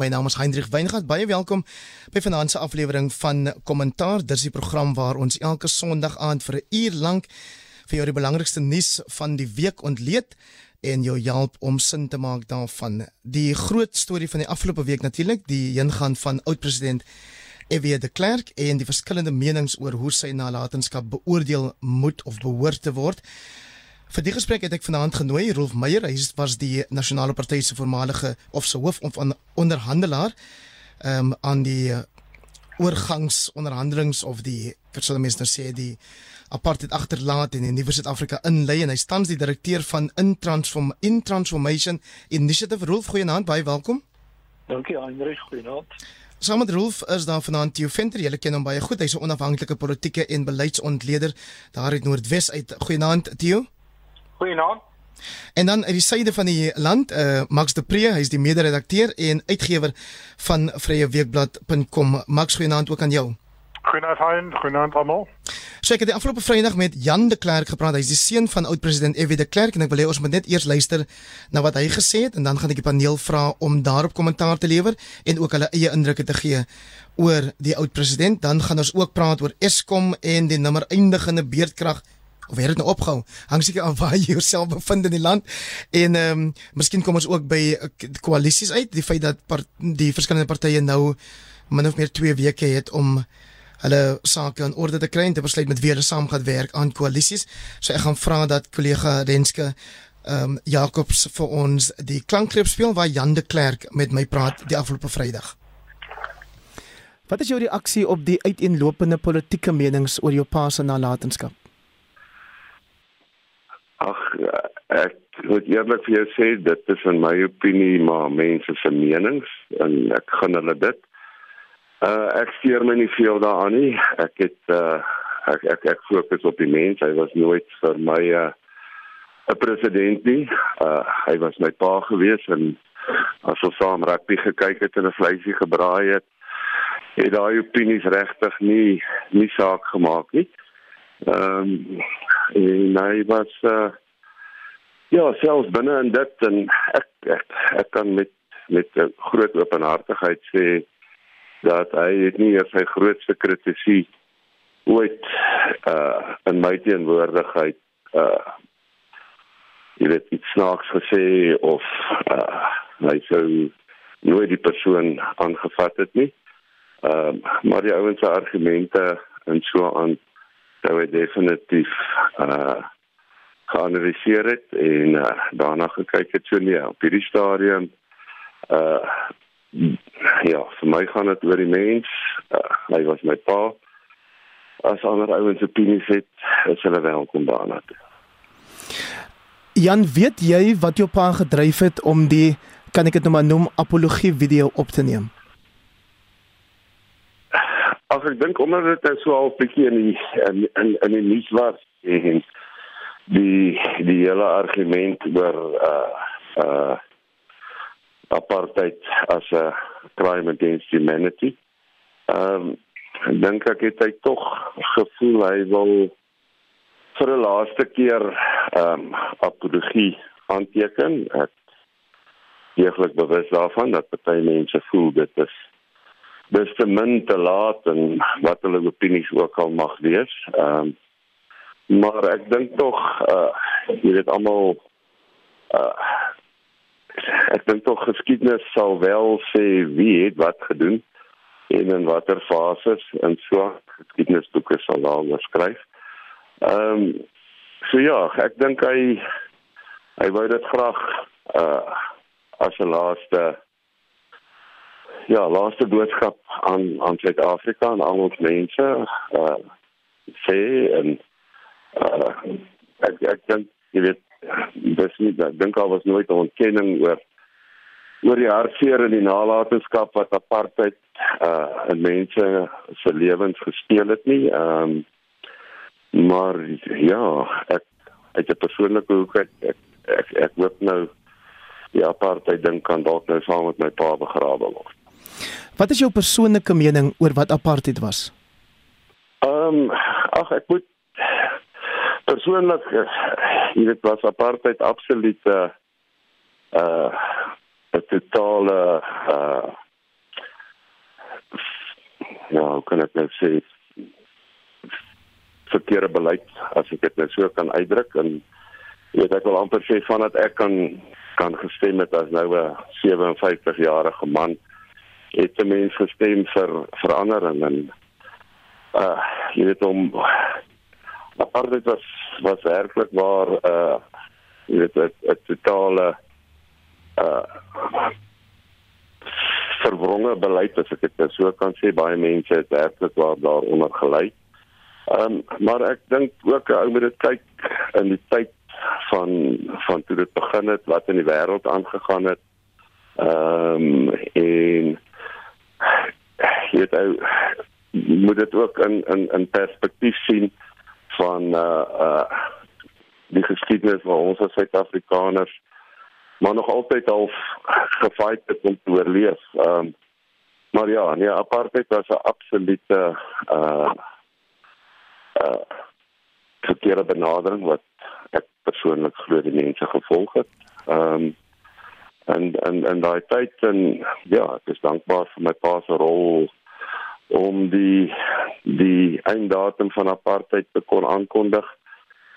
My naam is Hendrik Weingart. Baie welkom by vanaand se aflewering van Kommentaar. Dis die program waar ons elke Sondag aand vir 'n uur lank vir jou die belangrikste nuus van die week ontleed en jou help om sin te maak daarvan. Die groot storie van die afgelope week natuurlik, die heengaan van oud-president F.W. de Klerk en die verskillende menings oor hoe sy nalatenskap beoordeel moet of behoort te word. Vir die gesprek het ek vanaand genooi Rolf Meyer, hy was die Nasionale Party se voormalige of se hoof van onderhandelaar um, aan die uh, oorgangsonderhandelings of die versal mense nou sê die apartheid agterlaat in die nuwe Suid-Afrika inlei en hy staan die direkteur van Intransform In Transformation Initiative Rolf goeienaand baie welkom. Dankie Heinrich goeienaand. Saam met Rolf is daar vanaand Theo Venter, julle ken hom baie goed. Hy's 'n onafhanklike politieke en beleidsontleder daar uit Noordwes uit. Goeienaand Theo. Goeienaand. En dan uit die suide van die land, uh Max de Pre, hy's die mede-redakteur en uitgewer van vryeweekblad.com. Max, goeienaand ook aan jou. Goeienaand Hein, goeienaand almal. So ek het die afgelope Vrydag met Jan de Klerk gepraat. Hy's die seun van oud-president F.W. de Klerk en ek wil hê ons moet net eers luister na wat hy gesê het en dan gaan ek die paneel vra om daarop kommentaar te lewer en ook hulle eie indrukke te gee oor die oud-president. Dan gaan ons ook praat oor Eskom en die nimmer eindigende beerdkrag of het dit nou opgehou? Hang seker af waar jy jouself bevind in die land. En ehm um, miskien kom ons ook by eh, koalisies uit, die feit dat part, die verskillende partye nou min of meer 2 weke het om hulle sake in orde te kry en te besluit met wie hulle saam gaan werk aan koalisies. So ek gaan vra dat kollega Renske ehm um, Jacobs vir ons die klankgreep speel waar Jan de Klerk met my praat die afgelope Vrydag. Wat is jou reaksie op die uiteenlopende politieke menings oor jou pa se nalatenskap? Ag ek moet eerlik vir jou sê dit is in my opinie maar mense se menings en ek gaan hulle dit. Uh ek steur my nie veel daaraan nie. Ek het uh ek ek ek fokus op die mens. Hy was nooit vir my uh, 'n president nie. Uh hy was my pa gewees en as ons saam rugby gekyk het en 'n vleisie gebraai het, het daai opinies regtig nie nie saak gemaak nie. Ehm um, en hy was uh ja, selfs binne in dit en ek ek, ek kan met met 'n groot openhartigheid sê dat hy het nie eers sy grootste kritisie ooit uh in my teenwoordigheid uh jy weet iets snaaks gesê of uh hy sou nooit die persoon aangevat het nie. Ehm uh, maar die ouens se argumente en so aan sou hy definitief uh geanaliseer het en uh, daarna gekyk het so nee op hierdie stadium uh ja vir my gaan dit oor die mens uh, hy was my pa. As ander ouens opinies het is hulle welkom daarna toe. Jan weet jy wat jou pa gedryf het om die kan ek dit nou maar noem apologie video op te neem? Ag ek dink omdat dit nou so al 'n bietjie in die in in, in die nuus was en die die hele argument oor uh uh apartheid as 'n crime against humanity. Ehm um, dink ek het hy tog gevoel hy wil vir 'n laaste keer ehm um, apologie aanteken. Ek deeglik bewus daarvan dat baie mense voel dit is dis te min te laat en wat hulle opinies ook al mag wees. Ehm um, maar ek dink tog uh jy weet almal uh ek dink tog geskiedenis sal wel sê wie het wat gedoen en in watter fases en so geskiedenisboeke sal daaroor skryf. Ehm um, so ja, ek dink hy hy wou dit graag uh as 'n laaste ja, laaste boodskap aan aan Suid-Afrika en al ons mense uh sê en uh ek ek dink jy weet dis nie ek dink al was nooit 'n ontkenning oor oor die hartseer en die nalatenskap wat apartheid uh in mense se lewens gespeel het nie. Ehm um, maar ja, ek uit 'n persoonlike hoek ek ek ek, ek hoop nou die apartheid ding kan dalk nou saam met my pa begrawe word. Wat is jou persoonlike mening oor wat apartheid was? Ehm um, ag ek moet Persoonlik, eh, jy weet was apartheid absoluut 'n uh, eh, uh eh, 'n totale uh ja, hoe kan ek nou sê verkeerde beleid as ek dit nou so kan uitdruk. En jy weet ek wil amper sê vandat ek kan kan gestem het as nou 'n 57 jarige man het 'n mens gestem vir verandering en uh jy weet om apartheid was was werklik waar uh jy weet 'n totale uh verwronge beleid as ek dit so kan sê baie mense het werklik waar daaronder gelei. Ehm um, maar ek dink ook ou moet dit kyk in die tyd van van toe dit begin het wat in die wêreld aangegaan het. Ehm um, en jy weet ou moet dit ook in in in perspektief sien van uh uh die geskiedenis waar ons as Suid-Afrikaners maar nog altyd al gefight het om te oorleef. Ehm um, maar ja, nee, apartheid was 'n absolute uh uh verkeerde benadering wat ek persoonlik glo die mense gevolg het. Ehm um, en en en daai tyd en ja, ek is dankbaar vir my pa se rol om die die einddatum van apartheid te kon aankondig.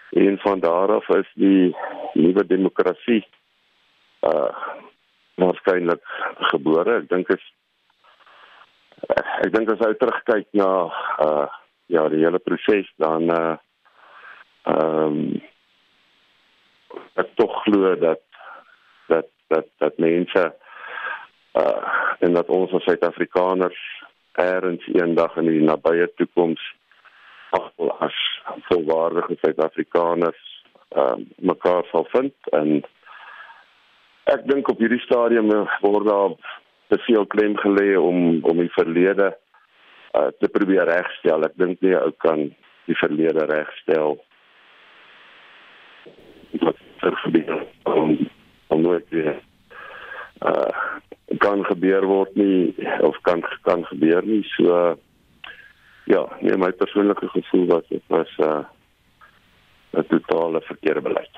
En van daar af is die nuwe demokrasie uh waarskynlik gebore. Ek dink is ek dink as jy terugkyk na uh ja, die hele proses dan uh ehm um, ek tog glo dat dat dat dat mense uh en dat ons as Suid-Afrikaners eerens eendag in die nabye toekoms as volwaardige Suid-Afrikaners uh, mekaar sal vind en Ek dink op hierdie stadium word daar te veel klem gelê om om die verlede uh, te probeer regstel. Ek dink nie ou kan die verlede regstel. Wat gebeur om om nooit weer uh kan gebeur word nie of kan kan gebeur nie. So ja, nee my persoonlike gevoel was dit was 'n uh, 'n totale verkeerde beleid.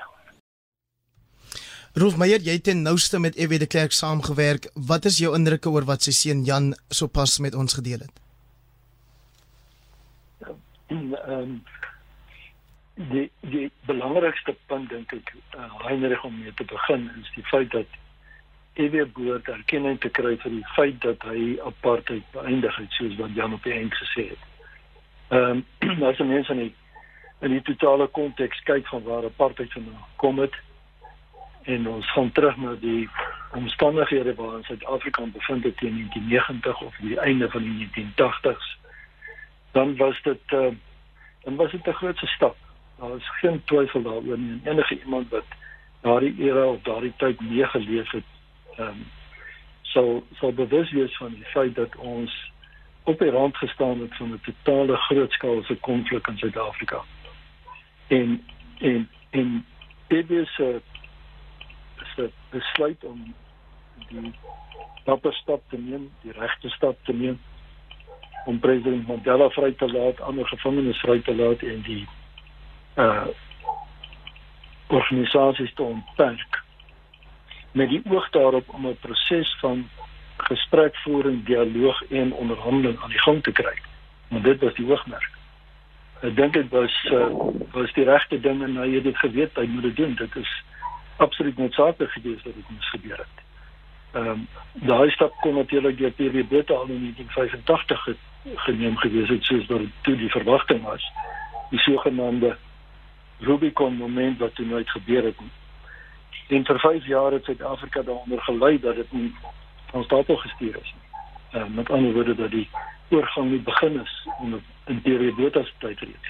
Rolf Meyer, jy het ten nouste met Ewie de Klerk saamgewerk. Wat is jou indrukke oor wat sy seun Jan sopas met ons gedeel het? Ehm um, die die belangrikste punt dink ek uh, Heinrich om mee te begin is die feit dat Ewie behoort erkenning te kry vir die feit dat hy apartheid beëindig het soos wat Jan op die eind gesê het. Ehm um, as mense in die in die totale konteks kyk van waar apartheid vandaan kom het, en ons gaan terug na die omstandighede waarin Suid-Afrika bevind het teen 1990 of die einde van die 1980s dan was dit uh, dan was dit 'n groot stap daar is geen twyfel daaroor nie enige iemand wat daardie era of daardie tyd meegeleef het um, sal sal bewus wees van die feit dat ons op die rand gestaan het van 'n totale grootskaalse konflik in Suid-Afrika. En en en dit is 'n uh, se besluit om die dapper stap te neem, die regte stap te neem om president Mandela vry te laat, ander gevangenes vry te laat en die uh organisasies te ontperk met die oog daarop om 'n proses van gesprekvoering, dialoog en onderhandeling aan die gang te kry. Want dit was die hoofmerk. Ek dink dit was uh, was die regte ding en hy het dit geweet hy moet dit doen. Dit is absoluut noodsaaklik geweest dat dit moes gebeur het. Ehm um, daai stap kon natuurlik deur PW Botha al in 1985 ge geneem gewees het soos wat toe die verwagting was. Die sogenaamde Rubicon moment wat toe nooit gebeur het nie. En vir 5 jaar het Suid-Afrika daaronder gelei dat dit nie van stapel gestuur is nie. Ehm uh, met ander woorde dat die oorgang nie begin is onder in PW Botha se tyd reeds.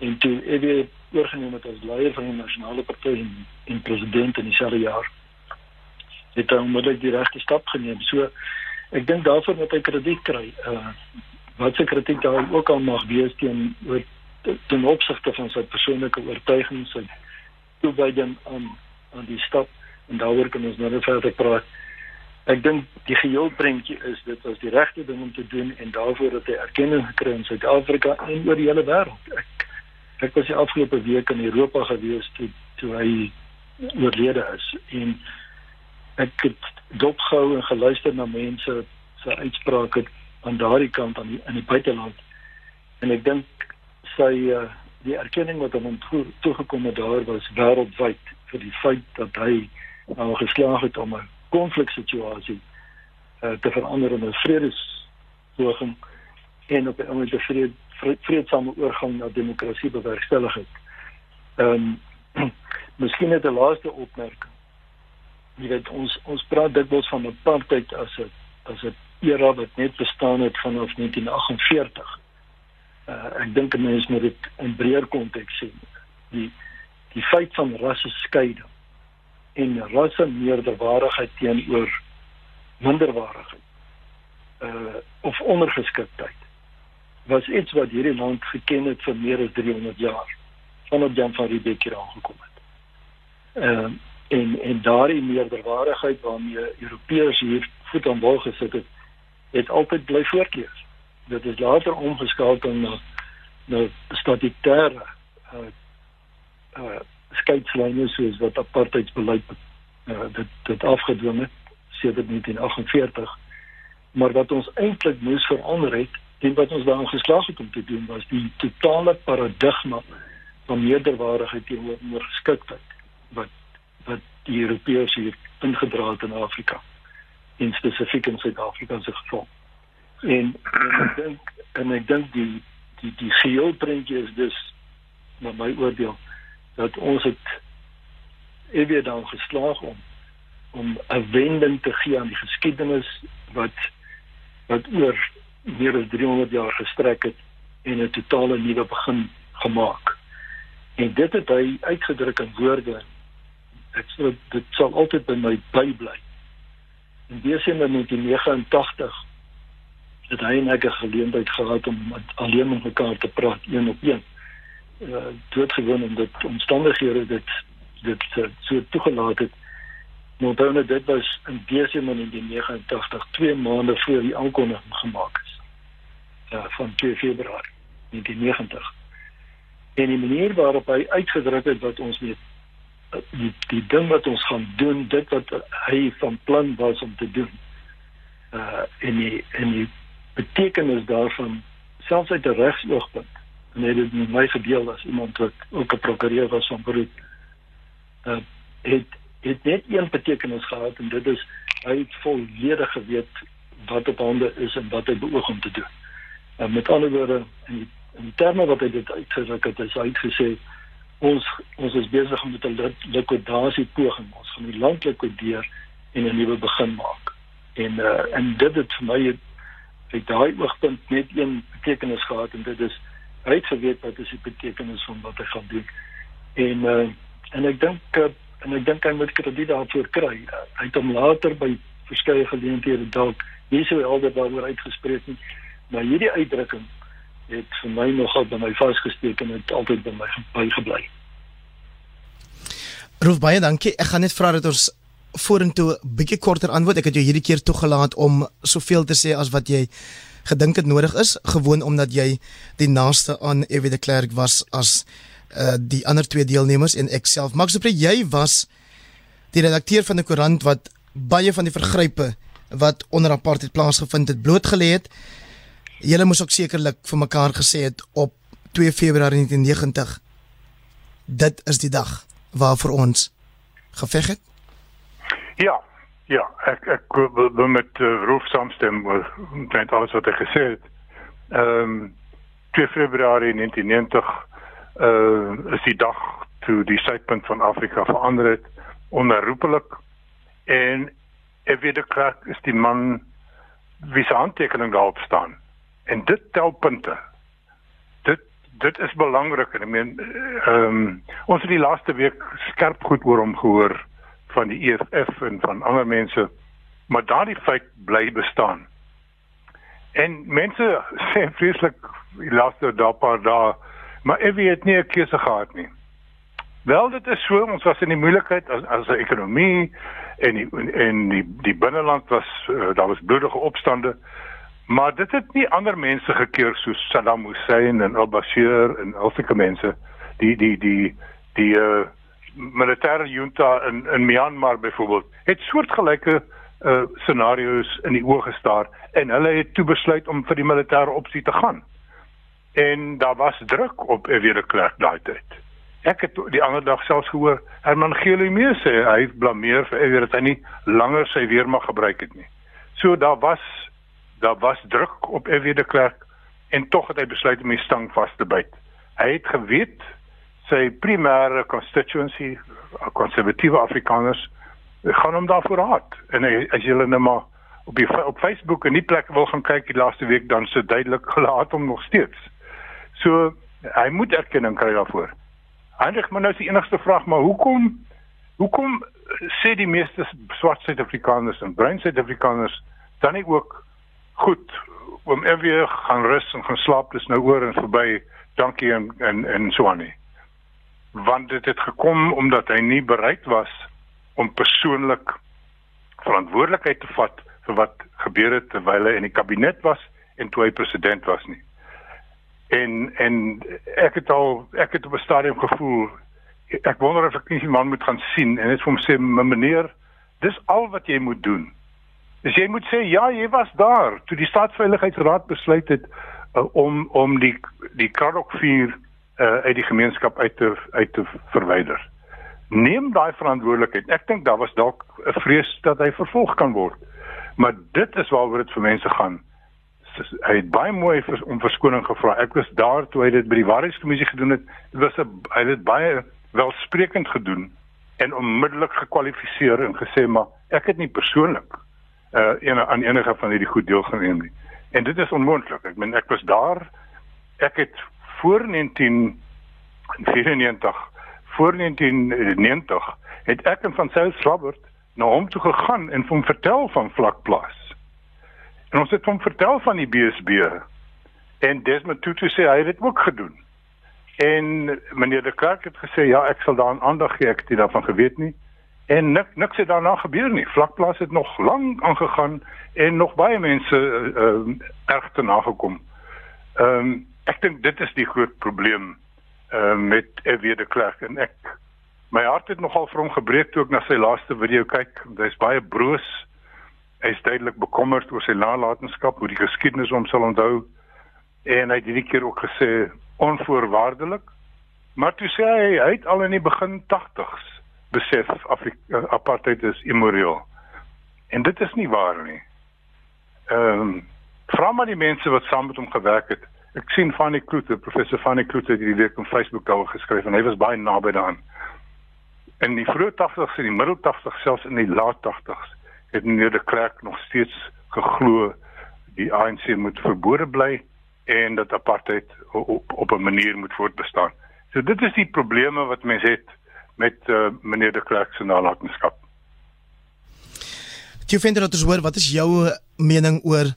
En toe EW oorgeneem het as leier van die nasionale party en, en president in dieselfde jaar het hy onmiddellik die regte stap geneem. So ek dink daarvoor moet hy krediet kry. Uh wat se kritiek daar ook al mag wees teen ten opsigte van sy persoonlike oortuiging, sy toewyding aan aan die stap en daaroor kan ons nou verder praat. Ek dink die geheel prentjie is dit was die regte ding om te doen en daarvoor het hy erkenning gekry in Suid-Afrika en oor die hele wêreld. Ek ek was die afgelope week in Europa gewees toe toe hy oorlede is en ek het dopgehou en geluister na mense se uitsprake aan daardie kant aan die, in die buiteland. En ek dink sy uh, die erkenning wat hom toegekom het daar was wêreldwyd vir die feit dat hy nou geslaag het om 'n konfliksituasie uh, te verander in 'n vredespoging en op 'n manier vrede vreedsame oorgang na demokrasie bewerkstellig het. Ehm um, miskien net 'n laaste opmerking. Jy weet ons ons praat dikwels van apartheid as 'n as 'n era wat net bestaan het vanaf 1948. Uh, ek dink mense moet dit in breër konteks sien. Die die feit van rasse skeiding en rasse meerderwaardigheid teenoor minderwaardigheid uh of ondergeskiktheid was iets wat hierdie land geken het vir meer as 300 jaar vanaf Jan van Riebeeck hier aangekom het. Ehm uh, en en daardie meerderwaardigheid waarmee Europeërs hier voet aan wal gesit het, het altyd bly voortleef. Dit is later omgeskakel na na statutêre uh uh skeidslyne soos wat apartheidsbeleid uh, dit dit afgedwing het sedert 1948 maar wat ons eintlik moes verander het en wat ons daarin geslaag het om te doen was die totale paradigma van meerderwaardigheid teenoor geskiktheid wat wat die Europeërs hier ingedra het in Afrika in spesifiek in Suid-Afrika se geval. En, en ek dink en ek dink die die die geheel prentjie is dus na my oordeel dat ons het ewig dan geslaag om om 'n wending te gee aan die geskiedenis wat wat oor meer as 300 jaar gestrek het en 'n totale nuwe begin gemaak. En dit het hy uitgedruk in woorde. Ek sê dit sal altyd by my bybly. In Desember 1989 het hy net 'n geleentheid gehad om alleen met mekaar te praat een op een uh, doodgewoon omdat omstandighede dit dit uh, so toegelaat het. Nou dan het dit was in Desember 1989, 2 maande voor die aankondiging gemaak is. Ja, van 2 Februarie 1990. En die manier waarop hy uitgedruk het wat ons met die die ding wat ons gaan doen, dit wat hy van plan was om te doen. Uh en die en die betekenis daarvan selfs uit 'n regsoogpunt dit met my gedeel as iemand wat ook 'n prokureur was van beroep. Uh het het net een betekenis gehad en dit is hy het volledig geweet wat op hande is en wat hy beoog om te doen. En uh, met ander woorde in die, in die terme wat hy dit uitgedruk het, is hy het gesê ons ons is besig met 'n likwidasie poging. Ons gaan die land likwideer en 'n nuwe begin maak. En uh en dit het vir my uit daai oogpunt net een betekenis gehad en dit is hy het geweet wat is die betekenis van wat hy gaan doen. En uh, en ek dink uh, en ek dink hy moet krediet daarvoor kry. Uh, hy het hom later by verskeie geleenthede dalk nie so helder daaroor uitgespreek nie, maar hierdie uitdrukking het vir my nogal by my vasgesteek en het altyd by my bygebly. Roof baie dankie. Ek gaan net vra dat ons vorentoe 'n bietjie korter antwoord. Ek het jou hierdie keer toegelaat om soveel te sê as wat jy gedink het nodig is gewoon omdat jy die naaste aan Evie de Klerk was as uh die ander twee deelnemers en ek self. Max Pre jy was die redakteur van 'n koerant wat baie van die vergrype wat onder apartheid plaasgevind het blootgelê het. Julle moes ook sekerlik vir mekaar gesê het op 2 Februarie 1990 dit is die dag waarvoor ons geveg het? Ja Ja, ek ek wil met uh, Roof saamstem met alles wat hy gesê het. Ehm um, 2 Februarie 1990 uh eh, is die dag toe die suidpunt van Afrika verander het onherroepelik en Evie de Klerk is die man wie se handtekening daarop staan. En dit tel punte. Dit dit is belangrik en ek meen ehm um, ons het die laaste week skerp goed oor hom gehoor van die EFF en van ander mense maar daardie feit bly bestaan. En mense sê vreeslik die laaste dae paar dae maar ek weet nie 'n keuse gehad nie. Wel dit is so ons was in die moeilikheid as as 'n ekonomie en die, en die die binneland was uh, daar was bloedige opstande maar dit het nie ander mense gekeer soos Saddam Hussein en al-Bashir en al sulke mense die die die die uh, militêre junta in in Myanmar byvoorbeeld het soortgelyke uh scenario's in die oë gestaar en hulle het toe besluit om vir die militêre opsie te gaan. En daar was druk op F.W. de Klerk daai tyd. Ek het die ander dag selfs gehoor Herman Geelumee sê hy blameer vir F.W. dat hy nie langer sy weermag gebruik het nie. So daar was daar was druk op F.W. de Klerk en tog het hy besluit om die stang vas te byt. Hy het geweet sy primêre constituency, konservatiewe Afrikaners gaan hom daarvoor raad. En hy, as jy hulle nou maar op die op Facebook en die plek wil gaan kyk die laaste week dan se duidelik gelaat hom nog steeds. So hy moet erkenning kry daarvoor. Eindig maar nou is die enigste vraag maar hoekom hoekom sê die meeste swart Suid-Afrikaners en bruin Suid-Afrikaners dan nie ook goed om weer gaan rus en gaan slaap dis nou oor en verby dankie en en en so aan nie want dit het gekom omdat hy nie bereid was om persoonlik verantwoordelikheid te vat vir wat gebeur het terwyl hy in die kabinet was en toe hy president was nie. En en ek het al ek het op 'n stadium gevoel ek wonder of ek nie die man moet gaan sien en net vir hom sê meneer dis al wat jy moet doen. Dis jy moet sê ja, jy was daar toe die staatsveiligheidsraad besluit het uh, om om die die Kraddock 4 uh, uit die gemeenskap uit te uit te verwyder. Neem daai verantwoordelikheid. Ek dink daar was dalk 'n vrees dat hy vervolg kan word. Maar dit is waaroor dit vir mense gaan. Hy het baie mooi vers, om verskoning gevra. Ek was daar toe hy dit by die waarheidskommissie gedoen het. Dit was 'n hy het dit baie welsprekend gedoen en onmiddellik gekwalifiseer en gesê maar ek het nie persoonlik uh een aan enige van hierdie goed deelgeneem nie. En dit is onmoontlik. Ek meen ek was daar. Ek het voor 1994 voor 1990 het ek en van South Slabbert na hom toe gegaan en hom vertel van vlakplaas. En ons het hom vertel van die BSB. En Desmond Tutu sê hy het dit ook gedoen. En meneer de Klerk het gesê ja, ek sal daaraan aandag gee, ek het nie daarvan geweet nie. En nik niks het daarna gebeur nie. Vlakplaas het nog lank aangegaan en nog baie mense uh, uh, erg te nagekom. Ehm um, ek dink dit is die groot probleem uh, met F.W. de Klerk en ek my hart het nogal vir hom gebreek toe ek na sy laaste video kyk. Hy's baie broos. Hy's duidelik bekommerd oor sy nalatenskap, hoe die geskiedenis hom sal onthou. En hy het hierdie keer ook gesê onvoorwaardelik. Maar toe sê hy hy het al in die begin 80s besef Afrika apartheid is immoreel. En dit is nie waar nie. Ehm um, vra maar die mense wat saam met hom gewerk het. Ek sien Fanny Kloete, professor Fanny Kloete het hierdie week op Facebook daaroor geskryf en hy was baie naby daaraan in die vroeë 80s en die middel 80s selfs in die laat 80s het meneer de Klerk nog steeds geglo die ANC moet verbode bly en dat apartheid op op 'n manier moet voortbestaan. So dit is die probleme wat mense het met uh, meneer de Klerk se nalatenskap. Jy vind dit dus hoor wat is jou mening oor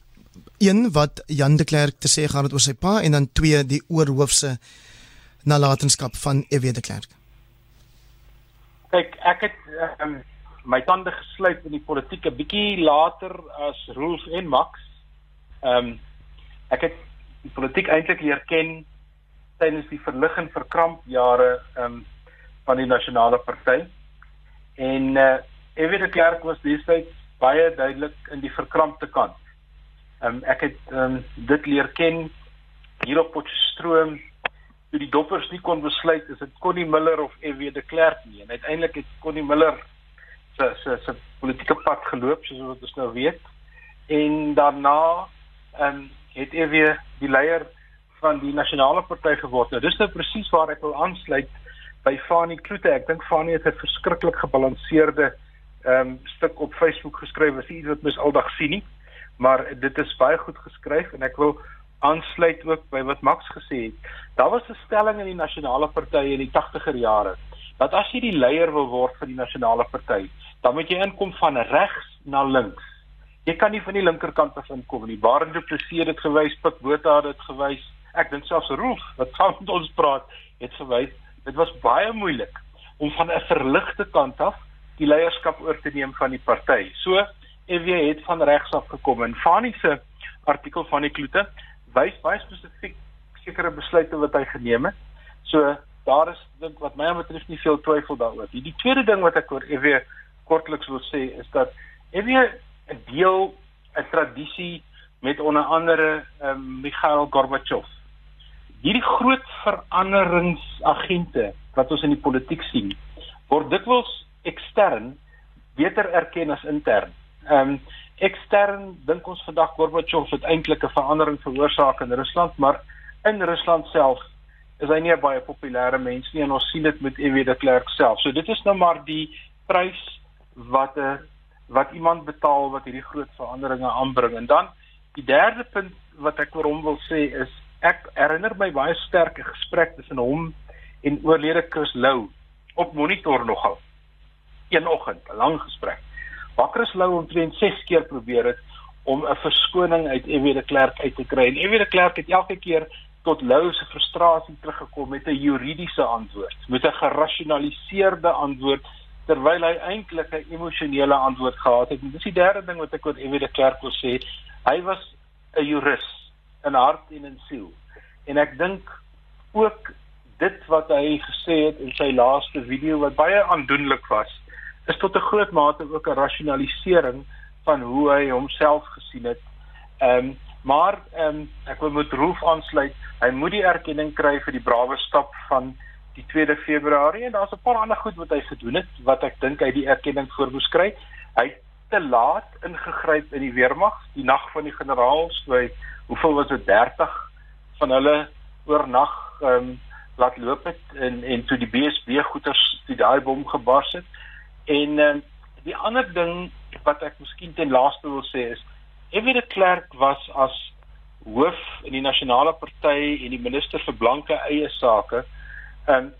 een wat Jan de Klerk te sê gaan het oor sy pa en dan twee die oorhoofse nalatenskap van EW de Klerk? kyk ek het um, my tande gesluit in die politieke bietjie later as Rolf en Max. Ehm um, ek het die politiek eintlik leer ken tydens die verligging verkramp jare ehm um, van die nasionale party. En eh uh, Evie de Klerk was destyds baie duidelik in die verkrampte kant. Ehm um, ek het ehm um, dit leer ken hier op Potchefstroom toe die doppers nie kon besluit is dit Connie Miller of EW de Klerk nie en uiteindelik het Connie Miller se se se politieke pad geloop soos wat ons nou weet en daarna ehm um, het EW die leier van die nasionale party geword. Nou dis nou presies waar ek wil aansluit by Fanie Kloete. Ek dink Fanie het 'n verskriklik gebalanseerde ehm um, stuk op Facebook geskryf wat iets wat mens aldag sien nie. Maar dit is baie goed geskryf en ek wil aansluit ook by wat Max gesê het. Daar was 'n stelling in die nasionale party in die 80er jare dat as jy die leier wil word van die nasionale party, dan moet jy inkom van regs na links. Jy kan nie van die linkerkant af inkom nie. Barend Du Plessis het dit gewys, Pik Botha het dit gewys. Ek dink selfs Rolf wat gaan met ons praat, het gewys dit was baie moeilik om van 'n verligte kant af die leierskap oor te neem van die party. So EW het van regs af gekom en Fanie se artikel van die Kloete wys baie spesifiek sekere besluite wat hy geneem het. So daar is dink wat my betref nie veel twyfel daaroor. Die, die tweede ding wat ek oor EW kortliks wil sê is dat EW deel 'n tradisie met onder andere um, Mikhail Gorbachev. Hierdie groot veranderingsagente wat ons in die politiek sien, word dikwels ekstern beter erken as intern. Ehm um, ekstern dink ons vandag Gorbachev het eintlik 'n verandering veroorsaak in Rusland, maar in Rusland self is hy nie 'n baie populêre mens nie en ons sien dit met EW de Klerk self. So dit is nou maar die prys wat 'n eh, wat iemand betaal wat hierdie groot veranderinge aanbring. En dan die derde punt wat ek oor hom wil sê is ek herinner my baie sterk 'n gesprek tussen hom en oorlede Chris Lou op monitor nogal. Een oggend, 'n lang gesprek. Chris Lou omtrent 6 keer probeer het om 'n verskoning uit EW de Klerk uit te kry. En EW de Klerk het elke keer tot Lou se frustrasie teruggekom met 'n juridiese antwoord, met 'n gerasionaliseerde antwoord terwyl hy eintlik 'n emosionele antwoord gehad het. Dis die derde ding wat ek oor Ewie de Klerk wil sê. Hy was 'n jurist in hart en in siel. En ek dink ook dit wat hy gesê het in sy laaste video wat baie aandoenlik was, is tot 'n groot mate ook 'n rasionalisering van hoe hy homself gesien het. Ehm um, maar ehm um, ek wil met Roof aansluit. Hy moet die erkenning kry vir die brawe stap van die 2de Februarie en daar's 'n paar ander goed wat hy gedoen het wat ek dink hy die erkenning voormoes kry. Hy het te laat ingegryp in die weermag die nag van die generaals by hoeveel was dit 30 van hulle oornag ehm um, laat loop het en en toe die BSB goeters die daai bom gebars het. En um, die ander ding wat ek miskien ten laaste wil sê is Evie de Klerk was as hoof in die nasionale party en die minister vir blanke eie sake um,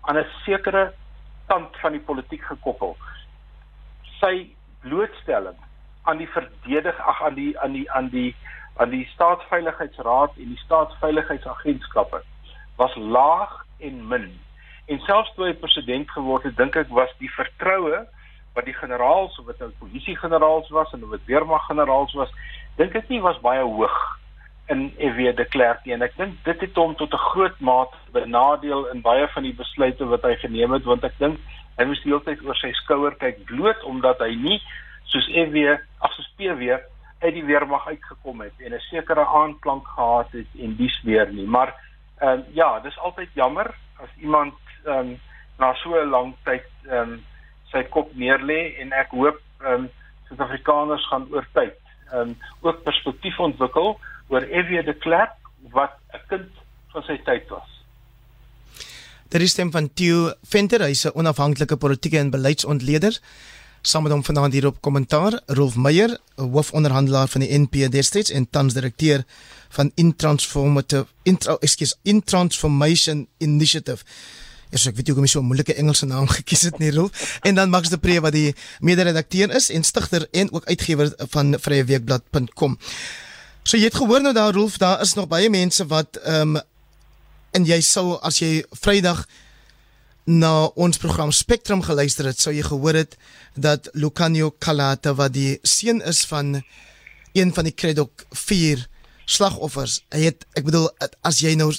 aan 'n sekere kant van die politiek gekoppel. Sy blootstelling aan die verdedig ag aan die aan die aan die aan die staatsveiligheidsraad en die staatsveiligheidsagentskappe was laag en min. En selfs toe hy president geword het, dink ek was die vertroue wat die generaals of wat nou polisiegeneraals was en of dit weermaggeneraals was, dink ek nie was baie hoog in EW de Klerk nie. En ek dink dit het hom tot 'n groot mate benadeel in baie van die besluite wat hy geneem het want ek dink hy moes die hele tyd oor sy skouer kyk bloot omdat hy nie soos EW of soos PW uit die weermag uitgekom het en 'n sekere aanklank gehad het en dies weer nie. Maar ehm um, ja dis altyd jammer as iemand ehm um, na so 'n lang tyd ehm um, sy kop neerlê en ek hoop ehm um, Suid-Afrikaners gaan oor tyd ehm um, ook perspektief ontwikkel oor F.W. de Klerk wat 'n kind van sy tyd was. Daar is stem van Theo Venter, hy's 'n onafhanklike politieke en beleidsontleder. Saam met hom vanaand hier op kommentaar, Rolf Meyer, hoofonderhandelaar van die NP destyds en tans direkteur van Intransformative Intra, excuse, Intransformation Initiative. Yes, ek weet jy hoe om so 'n moeilike Engelse naam gekies het nie, Rolf. En dan Max de Pre wat die mede-redakteur is en stigter en ook uitgewer van vryeweekblad.com. So jy het gehoor nou daar Rolf, daar is nog baie mense wat ehm um, en jy sou as jy Vrydag na ons program Spectrum geluister het, sou jy gehoor het dat Lucanio Calata wat die seun is van een van die Credok 4 slagoffers. Hy het ek bedoel as jy nou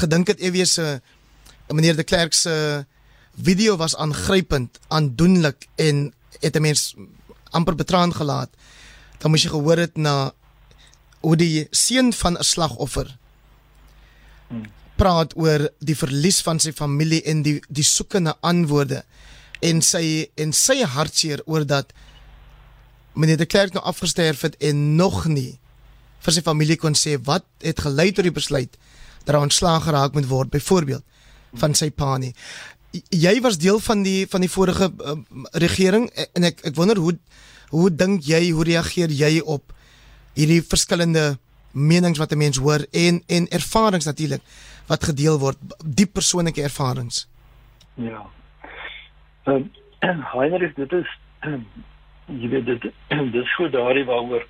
gedink het ewe se meneer de Klerk se video was aangrypend, aandoenlik en het 'n mens amper betraan gelaat. Dan moes jy gehoor het na hoe die seun van 'n slagoffer praat oor die verlies van sy familie en die die soeke na antwoorde en sy en sy hartseer oor dat meneer de Klerk nou afgesterf het en nog nie vir sy familie kon sê wat het gelei tot die besluit dat hy ontslaag geraak moet word. Byvoorbeeld van sy pa nie. Jy was deel van die van die vorige uh, regering en ek ek wonder hoe hoe dink jy hoe reageer jy op hierdie verskillende menings wat 'n mens hoor en en ervarings natuurlik wat gedeel word, diep persoonlike ervarings. Ja. Ehm um, Heinrich, dit is jy weet dit dis so daardie waaroor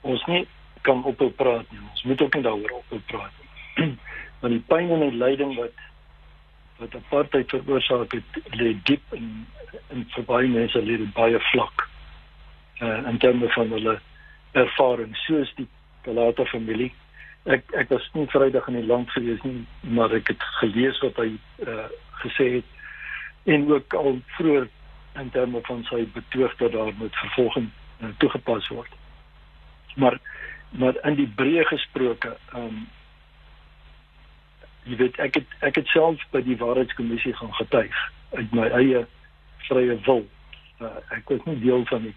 ons nie kan ophou praat nie. Ons moet ook nie daaroor ophou praat nie. Want die pyn en die lyding wat wat apartheid veroorsaak het, lê diep in in vir baie mense lê dit baie vlak. Uh in terme van hulle ervaring soos die Kalata familie. Ek ek was nie Vrydag in die land gewees nie, maar ek het gelees wat hy uh, gesê het en ook al vroeër in terme van sy betoog dat daar met vervolging uh, toegepas word. Maar maar in die breë gesproke, ehm um, jy weet ek het ek het self by die waarheidskommissie gaan getuig uit my eie vrye wil. Uh, ek was nie deel van die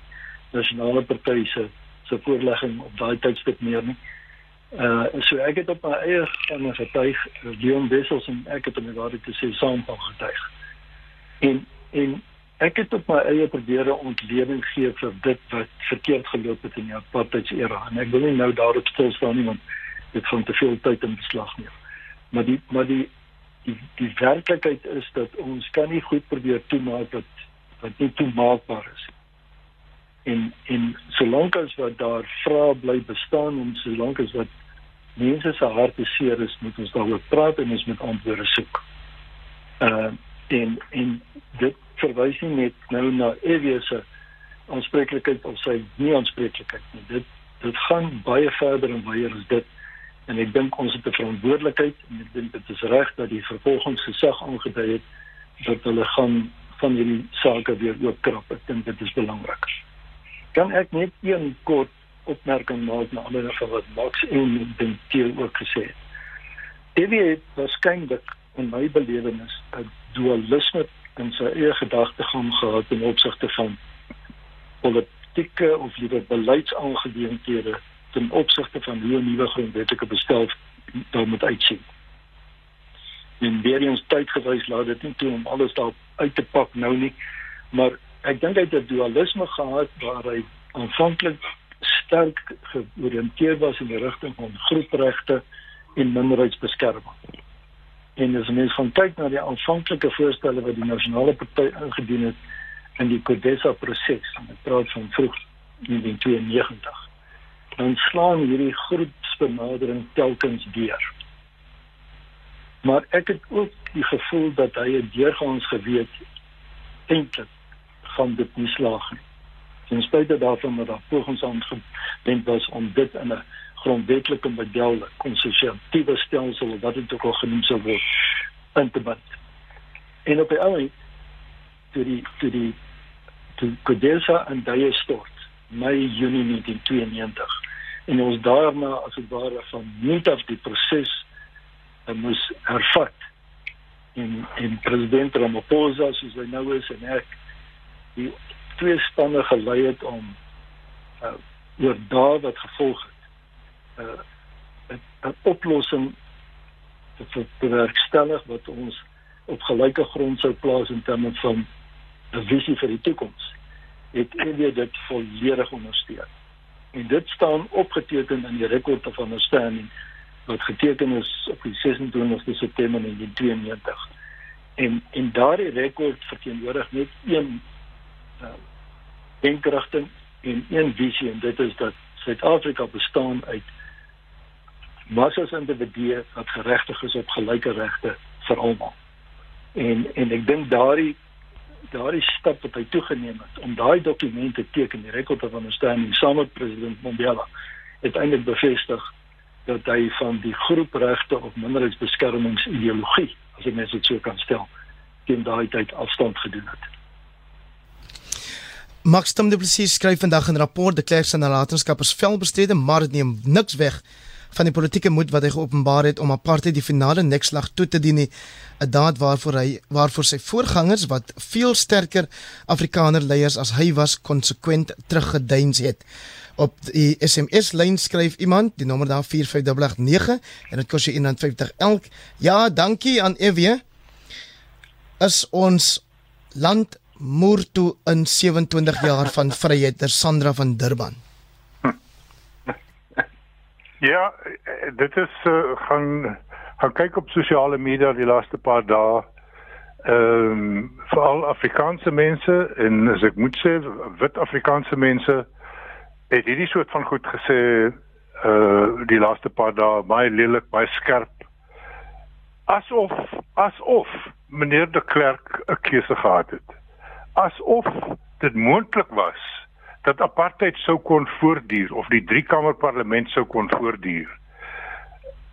nasionale party se se voorlegging op daai tydstip meer nie. Uh so ek het op my eie gaan getuig, Leon Wessels en ek het om die waarheid te sê saam van getuig. En en ek het op my eie probeer ontleding gee vir dit wat verkeerd geloop het in die apartheidsera en ek wil nie nou daarop stil staan nie want dit gaan te veel tyd in beslag neem. Maar die maar die die die werklikheid is dat ons kan nie goed probeer toemaak dat wat nie toemaakbaar is. En en solank as wat daar vrae bly bestaan en solank as wat mense se harte seer is, moet ons daaroor praat en ons moet antwoorde soek. Uh en en dit verwys nie net nou na ewese aanspreeklikheid of sy nie aanspreeklikheid nie. Dit dit gaan baie verder en baie as dit. En ek dink ons het 'n verantwoordelikheid en ek dink dit is reg dat die vervolgingsgesag aangedui het dat hulle gaan van hierdie sake weer oopkrap. Ek dink dit is belangrik. Kan ek net een kort opmerking maak na ander van wat Max en Dentiel ook gesê het. Dit is waarskynlik in my belewenis 'n dualisme in sy eie gedagtegang gehad in opsigte van politieke of liewer beleidsaangeleenthede ten opsigte van hoe 'n nuwe grondwetlike bestel daar moet uitsien. En weer eens tyd gewys laat dit nie toe om alles daar uit te pak nou nie, maar ek dink hy het 'n dualisme gehad waar hy aanvanklik sterk georiënteer was in die rigting van groepregte en minderheidsbeskerming. En as mens gaan kyk na die aanvanklike voorstelle wat die nasionale party ingedien het in die Codesa proses, ek praat van vroeg 1992, dan slaan hierdie groepsbenadering telkens deur. Maar ek het ook die gevoel dat hy het deurgaans geweet eintlik van dit nie slaag nie. Ten spyte daarvan dat daar pogings aangewend was om dit in 'n grondwetlike model, konstitusionele stelsel wat dit ook al genoem sou word, in te bind. En op die ouend toe die toe die toe Kodesa en daai stort Mei Junie 1992 en ons daarna as dit ware van nuut af die proses moes hervat en en president Ramaphosa soos hy nou is en ek die twee spanne gelei het om uh, oor dae wat gevolg het uh, 'n oplossing te bewerkstellig wat ons op gelyke grond sou plaas in terme van 'n visie vir die toekoms. Het EW dit volledig ondersteun. En dit staan opgeteken in die rekord of understanding wat geteken is op die 26 September 1992. En en daardie rekord verteenwoordig net een uh, denkrigting en een visie en dit is dat Suid-Afrika bestaan uit massas individue wat geregtig is op gelyke regte vir almal. En en ek dink daardie daardie stap wat hy toegeneem het om daai dokumente teken, die record of understanding saam met president Mandela, het eintlik bevestig dat hy van die groepregte of minderheidsbeskermingsideologie, as ek mens dit so kan stel, teen daai tyd afstand gedoen het. Max Stam de Plessis skryf vandag 'n rapport, die klerk se nalatenskap is vel bestrede, maar dit neem niks weg van die politieke moed wat hy geopenbaar het om apartheid die finale nekslag toe te dien nie. 'n daad waarvoor hy waarvoor sy voorgangers wat veel sterker afrikaner leiers as hy was konsekwent teruggeduins het. Op die SMS lyn skryf iemand die nommer daar 4589 en dit kos jou 150 elk. Ja dankie aan EW is ons land moer toe in 27 jaar van vryheid ter Sandra van Durban Ja, dit is uh, gaan gaan kyk op sosiale media die laaste paar dae. Ehm um, veral Afrikaanse mense en as ek moet sê wit Afrikaanse mense het hierdie soort van goed gesê uh die laaste paar dae baie lelik, baie skerp. Asof asof meneer de Klerk 'n keuse gehad het. Asof dit moontlik was dat apartheid sou kon voortduur of die driekamer parlement sou kon voortduur.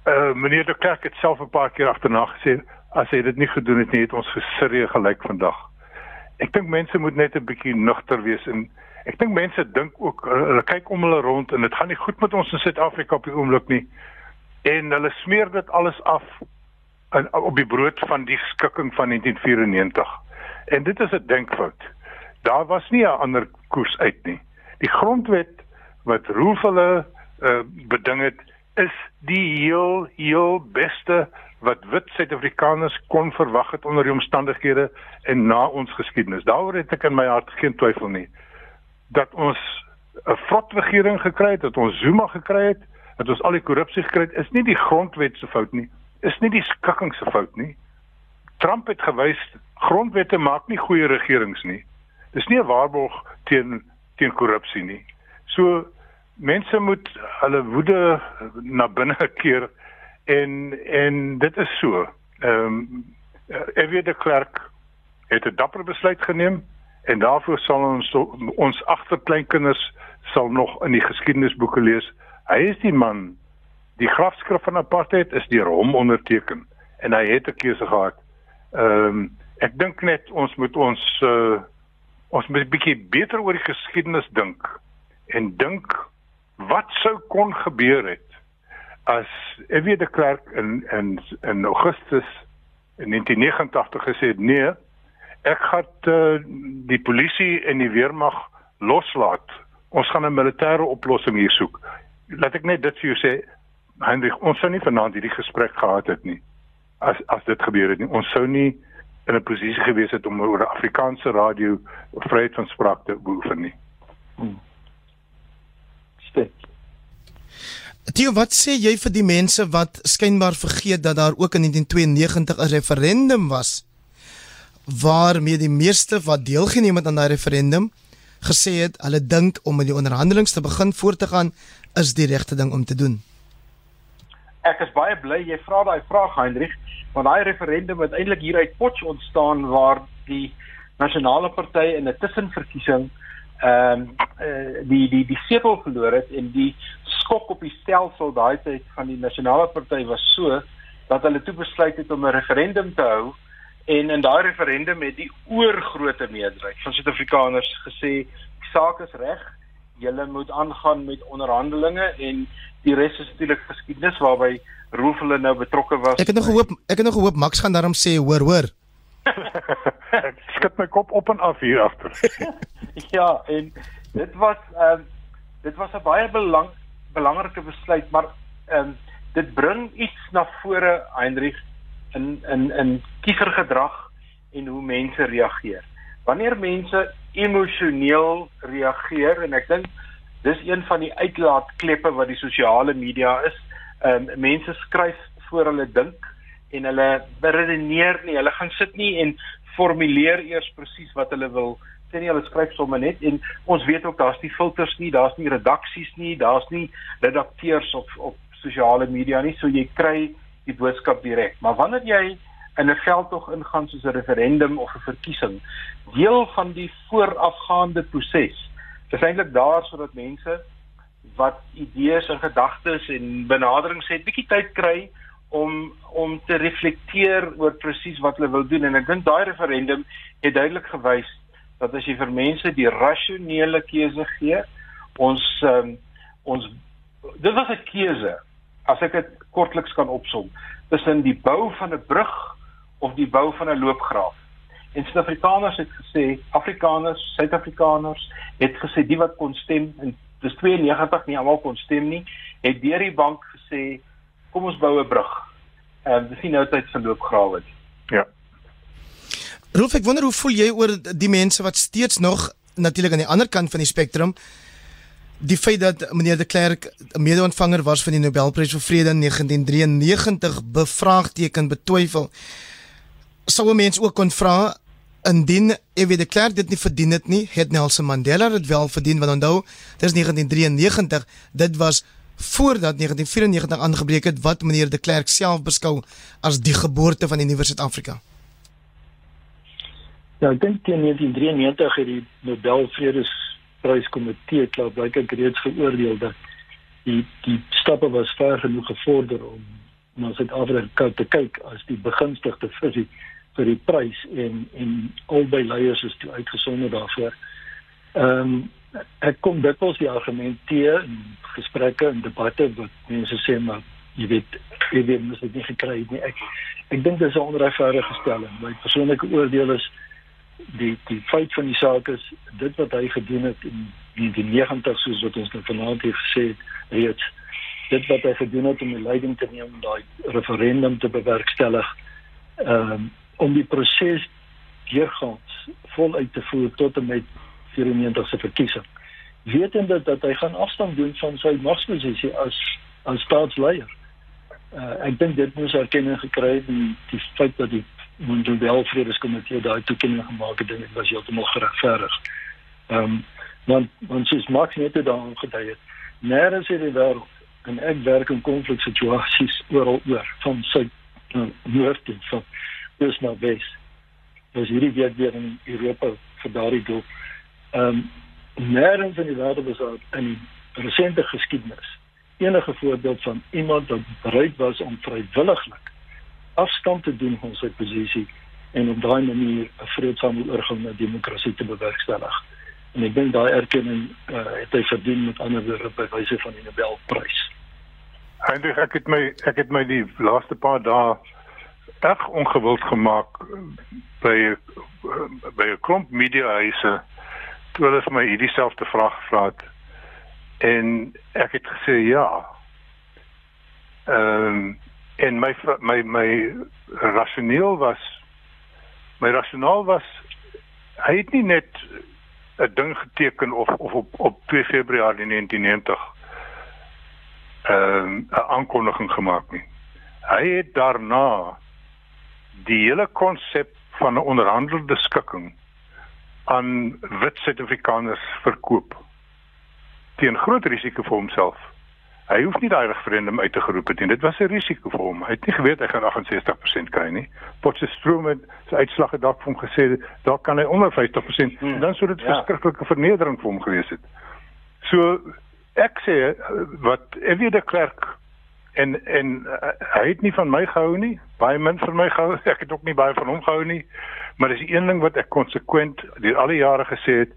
Uh meneer de Klerk het self 'n paar keer agterna gesê as hy dit nie gedoen het nie het ons gesurre gelyk vandag. Ek dink mense moet net 'n bietjie nugter wees en Ek dink mense dink ook hulle kyk om hulle rond en dit gaan nie goed met ons in Suid-Afrika op die oomblik nie. En hulle smeer dit alles af in, op die brood van die skikking van 1994. En dit is 'n denkfout. Daar was nie 'n ander koers uit nie. Die grondwet wat Roof hulle uh, beding het is die heel heel beste wat wit Suid-Afrikaners kon verwag het onder die omstandighede en na ons geskiedenis. Daaroor het ek in my hart geen twyfel nie dat ons 'n vrot regering gekry het, dat ons Zuma gekry het, dat ons al die korrupsie gekry het, is nie die grondwet se fout nie, is nie die skikking se fout nie. Trump het gewys grondwette maak nie goeie regerings nie. Dis nie 'n waarborg teen teen korrupsie nie. So mense moet hulle woede na binne keer en en dit is so. Ehm um, Evie de Klerk het 'n dapper besluit geneem en daarvoor sal ons ons agterkleinkinders sal nog in die geskiedenisboeke lees. Hy is die man die grafskrif van apartheid is deur hom onderteken en hy het 'n keuse gehad. Ehm um, ek dink net ons moet ons uh, ons moet 'n bietjie beter oor die geskiedenis dink en dink wat sou kon gebeur het as Evie de Klerk in in in Augustus in 1989 gesê het nee ek gaan uh, die polisie en die weermag loslaat. Ons gaan 'n militêre oplossing hier soek. Laat ek net dit vir jou sê, Hendrik, ons sou nie vanaand hierdie gesprek gehad het nie. As as dit gebeur het nie. Ons sou nie in 'n posisie gewees het om oor Afrikaanse radio vryheid van spraak te beoefen nie. Hmm. Tio, wat sê jy vir die mense wat skynbaar vergeet dat daar ook in 1992 'n referendum was waarmee die meeste wat deelgeneem het aan daai referendum gesê het hulle dink om met die onderhandelinge te begin voort te gaan is die regte ding om te doen. Ek is baie bly jy vra daai vraag Hendrik, want daai referendum het eintlik hier uit Potch ontstaan waar die nasionale party in 'n tussenverkiesing ehm um, uh, die die die setel verloor het en die skok op die stelsel daai tyd van die nasionale party was so dat hulle toe besluit het om 'n referendum te hou En in daai referendum het die oorgrootste meerderheid van Suid-Afrikaners gesê die saak is reg. Julle moet aangaan met onderhandelinge en die res is natuurlik geskiedenis waarby Roof hulle nou betrokke was. Ek het nog gehoop ek het nog gehoop Max gaan daarom sê hoor hoor. ek skud my kop op en af hier agter. ja, en dit was ehm uh, dit was 'n baie belang belangrike besluit, maar ehm um, dit bring iets na vore Heinrich in in in kiesergedrag en hoe mense reageer. Wanneer mense emosioneel reageer en ek dink dis een van die uitlaatkleppe wat die sosiale media is. Ehm um, mense skryf voor hulle dink en hulle redeneer nie. Hulle gaan sit nie en formuleer eers presies wat hulle wil sê nie. Hulle skryf sommer net en ons weet ook daar's nie filters nie, daar's nie redaksies nie, daar's nie redakteurs op op sosiale media nie. So jy kry die boodskap direk. Maar wanneer jy in 'n veldtog ingaan soos 'n referendum of 'n verkiesing, deel van die voorafgaande proses, is eintlik daar sodat mense wat idees en gedagtes en benaderings het, bietjie tyd kry om om te reflekteer oor presies wat hulle wil doen. En ek dink daai referendum het duidelik gewys dat as jy vir mense die rasionele keuse gee, ons um, ons dit was 'n keuse as ek dit kortliks kan opsom, tussen die bou van 'n brug of die bou van 'n loopgraaf. En Suid-Afrikaners het gesê, Afrikaners, Suid-Afrikaners het gesê die wat kon stem en dis 92 nie almal kon stem nie, het deur die bank gesê kom ons bou 'n brug. Ehm uh, dis nie nou tyd vir loopgrawe nie. Ja. Rolf, ek wonder hoe voel jy oor die mense wat steeds nog natuurlik aan die ander kant van die spektrum die feit dat meneer de Klerk 'n mede-ontvanger was van die Nobelprys vir Vrede in 1993 bevraagteken betwyfel sou mense ook kon vra indien F.W. de Klerk dit nie verdien het nie het Nelson Mandela dit wel verdien want onthou dis 1993 dit was voordat 1994 aangebreek het wat meneer de Klerk self beskou as die geboorte van die nuwe Suid-Afrika Ja, ek dink teen 1993 het die Nobel Vredes pryskomitee het klaar blyklik reeds geoordeel dat die die stappe was ver genoeg gevorder om na Suid-Afrika te kyk as die begunstigde vir die vir die prys en en albei leiers is toe uitgesonder daarvoor. Ehm um, ek kom dikwels die argumente in gesprekke en debatte wat mense sê maar jy weet jy weet mens het nie gekry nie. Ek ek dink dis 'n onregverdige stelling. My persoonlike oordeel is die die feit van die saak is dit wat hy gedoen het in die, die 90 soos wat ons nou vanaand hier gesê het reeds dit wat hy gedoen het om die leiding te neem om daai referendum te bewerkstellig um, om die proses deurgaans voluit te voer tot en met 94 se verkiesing wetende dat hy gaan afstand doen van sy magsposisie as as staatsleier uh, ek dink dit moes erkenning gekry het en die feit dat die Mondiale Vredeskomitee daai toekenning gemaak het, dit was heeltemal geregverdig. Ehm um, want want soos Max net daarop gedui het, nêrens in die wêreld en ek werk in konfliksituasies oral oor van suid na noord toe van oos na wes. Dis hierdie week weer in Europa vir daardie doel. Ehm um, nêrens in die wêreld was daar in resente geskiedenis enige voorbeeld van iemand wat bereid was om vrywilliglik afstand te doen van sy posisie en op daai manier 'n vreedsame oorgang na demokrasie te bewerkstellig. En ek dink daai erkenning uh, het hy verdien met ander woorde by wyse van die Nobelprys. Eindelik ek het my ek het my die laaste paar dae erg ongewild gemaak by by 'n klomp mediahuise toe hulle vir my hierdie selfde vraag gevra het. En ek het gesê ja. Ehm um, en my my my rasioneel was my rasionaal was hy het nie net 'n ding geteken of of op op 2 Februarie 1990 ehm um, 'n aankondiging gemaak nie. Hy het daarna die hele konsep van 'n onderhandelde skikking aan wit Suid-Afrikaners verkoop teen groot risiko vir homself. Hy hoef nie daai referendum uit te geroep het nie. Dit was 'n risiko vir hom. Hy het nie geweet hy gaan 68% kry nie. Potchefstroom het sy uitslag het dalk vir hom gesê daar kan hy onder 50% hmm. en dan sou dit ja. verskriklike vernedering vir hom gewees het. So ek sê wat Evie de Klerk en en uh, hy het nie van my gehou nie. Baie min van my gehou. Ek het ook nie baie van hom gehou nie. Maar dis een ding wat ek konsekwent deur al die jare gesê het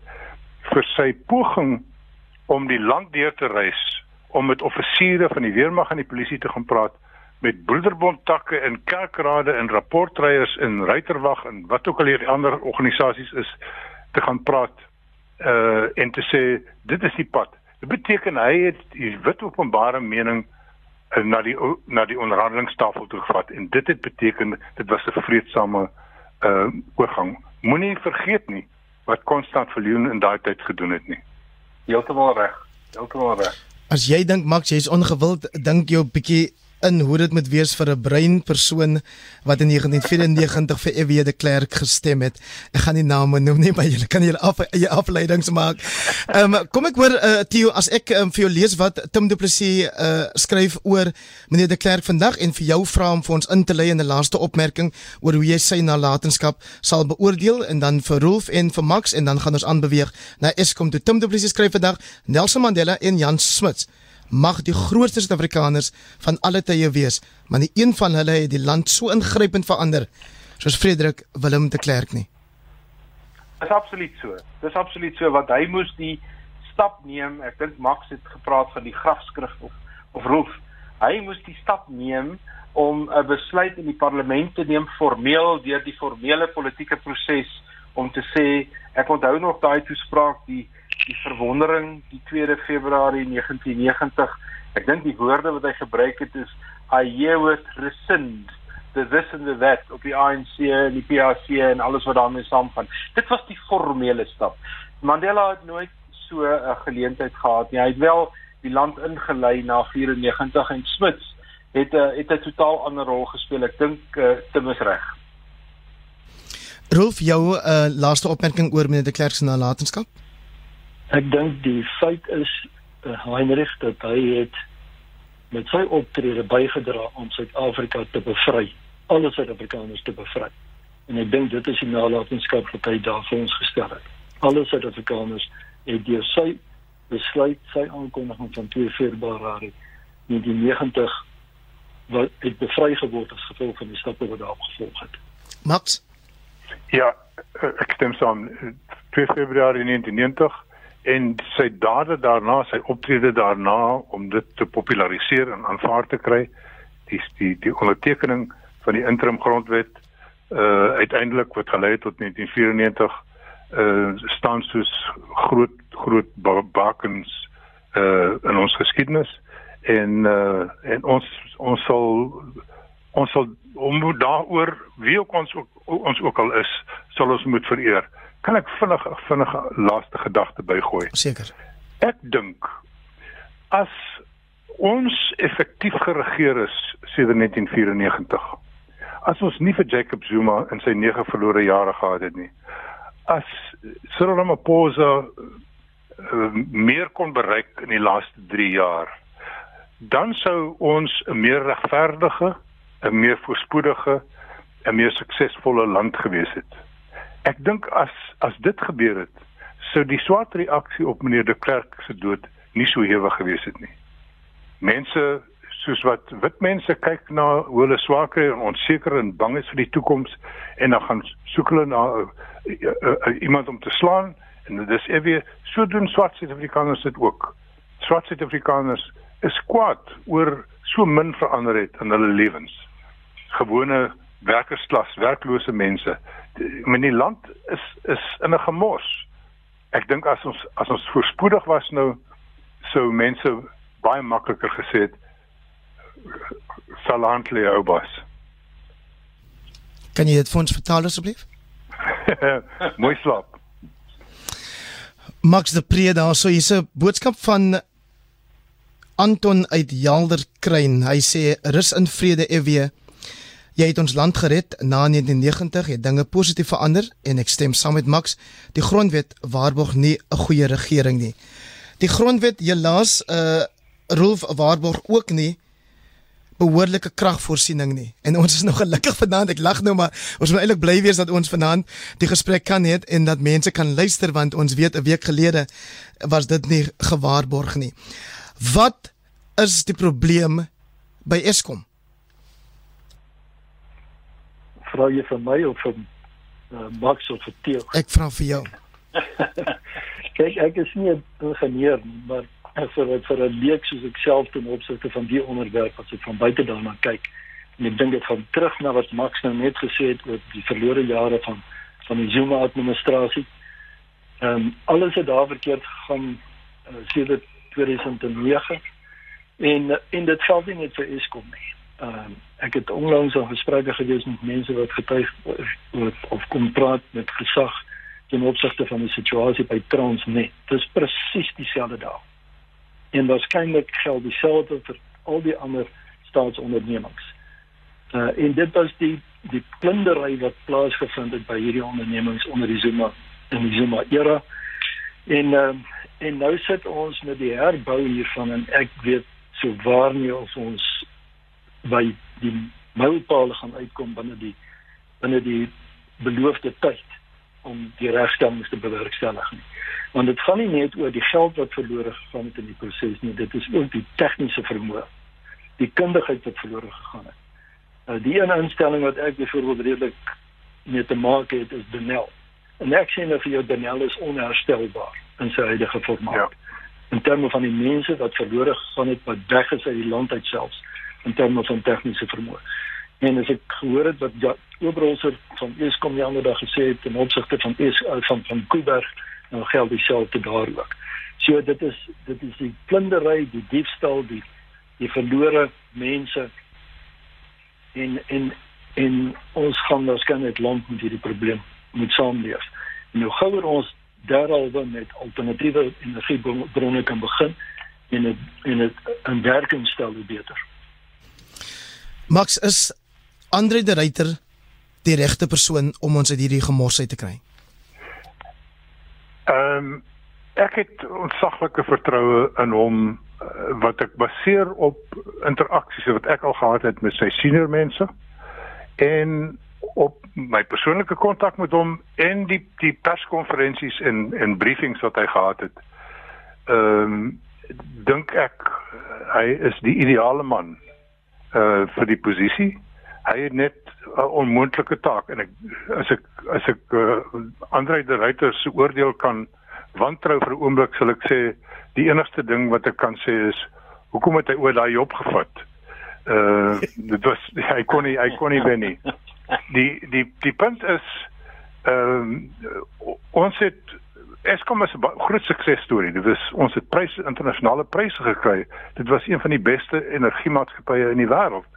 vir sy poging om die land deur te reis om met offisiere van die weermag en die polisie te gaan praat met broederbondtakke en kerkrade en rapportryers en ruiterwag en wat ook al hierdie ander organisasies is te gaan praat uh en te sê dit is die pad. Dit beteken hy het die wit openbare mening na die na die onderhandelingstafel toe gevat en dit het beteken dit was 'n vredesame uh oorgang. Moenie vergeet nie wat Constant Viljoen in daai tyd gedoen het nie. Heeltemal reg. Heeltemal reg. As jy dink Max, jy's ongewild, dink jy 'n bietjie in hoe dit moet wees vir 'n brein persoon wat in 1994 vir Evie de Klerk gestem het. Ek gaan nie name noem nie, maar jy kan hier af eie afleidings maak. Ehm um, kom ek hoor uh, Theo as ek um, vir jou lees wat Tim Du Plessis uh, skryf oor meneer de Klerk vandag en vir jou vra om vir ons in te lei in 'n laaste opmerking oor hoe jy sy nalatenskap sal beoordeel en dan vir Rolf en vir Max en dan gaan ons aanbeweeg na Eskom toe Tim Du Plessis skryf vandag Nelson Mandela en Jan Smuts mag die grootste Suid-Afrikaners van alle tye wees, maar nie een van hulle het die land so ingrypend verander soos Frederik Willem de Klerk nie. Dis absoluut so. Dis absoluut so want hy moes die stap neem. Ek dink Max het gepraat van die grafskrif of of roof. Hy moes die stap neem om 'n besluit in die parlement te neem formeel deur die formele politieke proses om te sê ek onthou nog daai toespraak die die verwondering die 2de Februarie 1990. Ek dink die woorde wat hy gebruik het is I herewith rescind the this and the that op die ANC en die PAC en alles wat daarmee saamgaan. Dit was die formele stap. Mandela het nooit so 'n geleentheid gehad nie. Hy het wel die land ingelei na 94 en Smits het 'n uh, het 'n totaal ander rol gespeel. Ek dink uh, te misreg. Rolf, jou uh, laaste opmerking oor meneer de Klerk se nalatenskap? Ek dink die feit is uh, Heinrich dat hy het met sy optrede bygedra om Suid-Afrika te bevry, alle Suid-Afrikaners te bevry. En ek dink dit is die nalatenskap wat hy daar vir ons gestel het. Alle Suid-Afrikaners het deur sy besluit, sy aankondiging van 2 Februarie 1990 wat het bevry geword as gevolg van die stappe wat daarop gevolg het. Max? Ja, ek stem saam. 2 Februarie 1990 en sy dade daarna, sy optrede daarna om dit te populariseer en aanvaar te kry, die die die ondertekening van die interim grondwet uh uiteindelik wat gelei het tot 1994 uh staan soos groot groot bakens uh in ons geskiedenis. En uh en ons ons sal ons sal om daaroor wie ook ons ook, ons ook al is sal ons moet vereer kan ek vinnig vinnig laaste gedagte bygooi seker ek dink as ons effektief geregeer is sedert 1994 as ons nie vir Jacob Zuma in sy 9 verlore jare gehad het nie as Cyril Ramaphosa uh, meer kon bereik in die laaste 3 jaar dan sou ons 'n meer regverdige, 'n meer voorspoedige, 'n meer suksesvolle land gewees het. Ek dink as as dit gebeur het, sou die swart reaksie op meneer de Klerk se dood nie so hewig gewees het nie. Mense soos wat wit mense kyk na hoe hulle swak en onseker en bang is vir die toekoms en dan gaan soek hulle na uh, uh, uh, iemand om te slaan en dis ewe so doen swart Suid-Afrikaners dit ook. Swart Suid-Afrikaners is kwaad oor so min verander het in hulle lewens. Gewone werkersklas, werklose mense. In die land is is in 'n gemors. Ek dink as ons as ons voorspoedig was nou sou mense baie makliker gesê het Salantli Obas. Kan jy dit vir ons vertaal asseblief? Mooi slaap. Max de Pre daar so hier's 'n boodskap van Anton uit Jelderkruin. Hy sê rus in vrede EW. Jy het ons land gered na 1990, het dinge positief verander en ek stem saam met Max. Die grondwet waarborg nie 'n goeie regering nie. Die grondwet helaas 'n uh, Rolf waarborg ook nie behoorlike kragvoorsiening nie. En ons is nog gelukkig vanaand. Ek lag nou maar ons moet eintlik bly wees dat ons vanaand die gesprek kan hê en dat mense kan luister want ons weet 'n week gelede was dit nie gewaarborg nie. Wat is die probleem by Eskom? Vra jy vir my of vir uh, Max of vir Theo? Ek vra vir jou. Kyk, ek is nie 'n ingenieur nie, maar vir vir 'n leek soos ek self ten opsigte van die onderwerp as ek van buite daarna kyk en ek dink dit gaan terug na wat Max nou net gesê het oor die verlore jare van van die Zuma administrasie. Ehm um, alles het daar verkeerd gegaan uh, sedert 2009 en en dit geld nie net vir Eskom nie. Ehm um, ek het onlangs al gesprekke gewees met mense wat getuig of, of kom praat met gesag ten opsigte van die situasie by Transnet. Dit is presies dieselfde daar en waarskynlik geld dieselfde vir al die ander staatsondernemings. Uh en dit was die die plundering wat plaasgevind het by hierdie ondernemings onder die Zuma in die Zuma era. En uh en nou sit ons met die herbou hiervan en ek weet so waar nie ons by die mylpaal gaan uitkom binne die binne die beloofde tyd om die regstellings te bewerkstellig nie. Want dit gaan nie net oor die geld wat verlore gegaan het in die proses nie dit is ook die tegniese vermoë die kundigheid wat verlore gegaan het. Uh, die ene instelling wat ek byvoorbeeld redelik mee te maak het is Denel. En ek sê nou vir jou Denel is onherstelbaar in sy huidige formaat. Ja. in terme van die mense wat verlore gegaan het wat weg is uit die land uit selfs in terme van tegniese vermoë en as ek gehoor het wat ja, Oberholzer van Eskom die ander dag gesê het ten opsigte van es, van van Kuiberg nou geld dieselfde daar ook. So dit is dit is die plundery, die diefstal, die die verlore mense en en en ons gaan waarskynlik land met hierdie probleem moet saamleef. En nou gouer ons daaroor met alternatiewe energiebronne kan begin en het, en dit in werking stel hoe beter. Max is Andre de Ruyter die regte persoon om ons uit hierdie gemors uit te kry. Ehm um, ek het ontsaglike vertroue in hom uh, wat ek baseer op interaksies wat ek al gehad het met sy senior mense en op my persoonlike kontak met hom en die die perskonferensies en en briefings wat hy gehad het. Ehm um, dink ek hy is die ideale man uh vir die posisie. Hy het net 'n onmoontlike taak en ek as ek as ek uh, Andre de Ruyter se oordeel kan wantrou vir 'n oomblik sal ek sê die enigste ding wat ek kan sê is hoekom het hy ooit daai job gevat? Uh dit was hy kon nie hy kon nie wen nie. Die die die punt is ehm um, ons het Eskom is 'n groot suksesstorie. Dit was ons het pryse internasionale pryse gekry. Dit was een van die beste energiemaatskappye in die wêreld.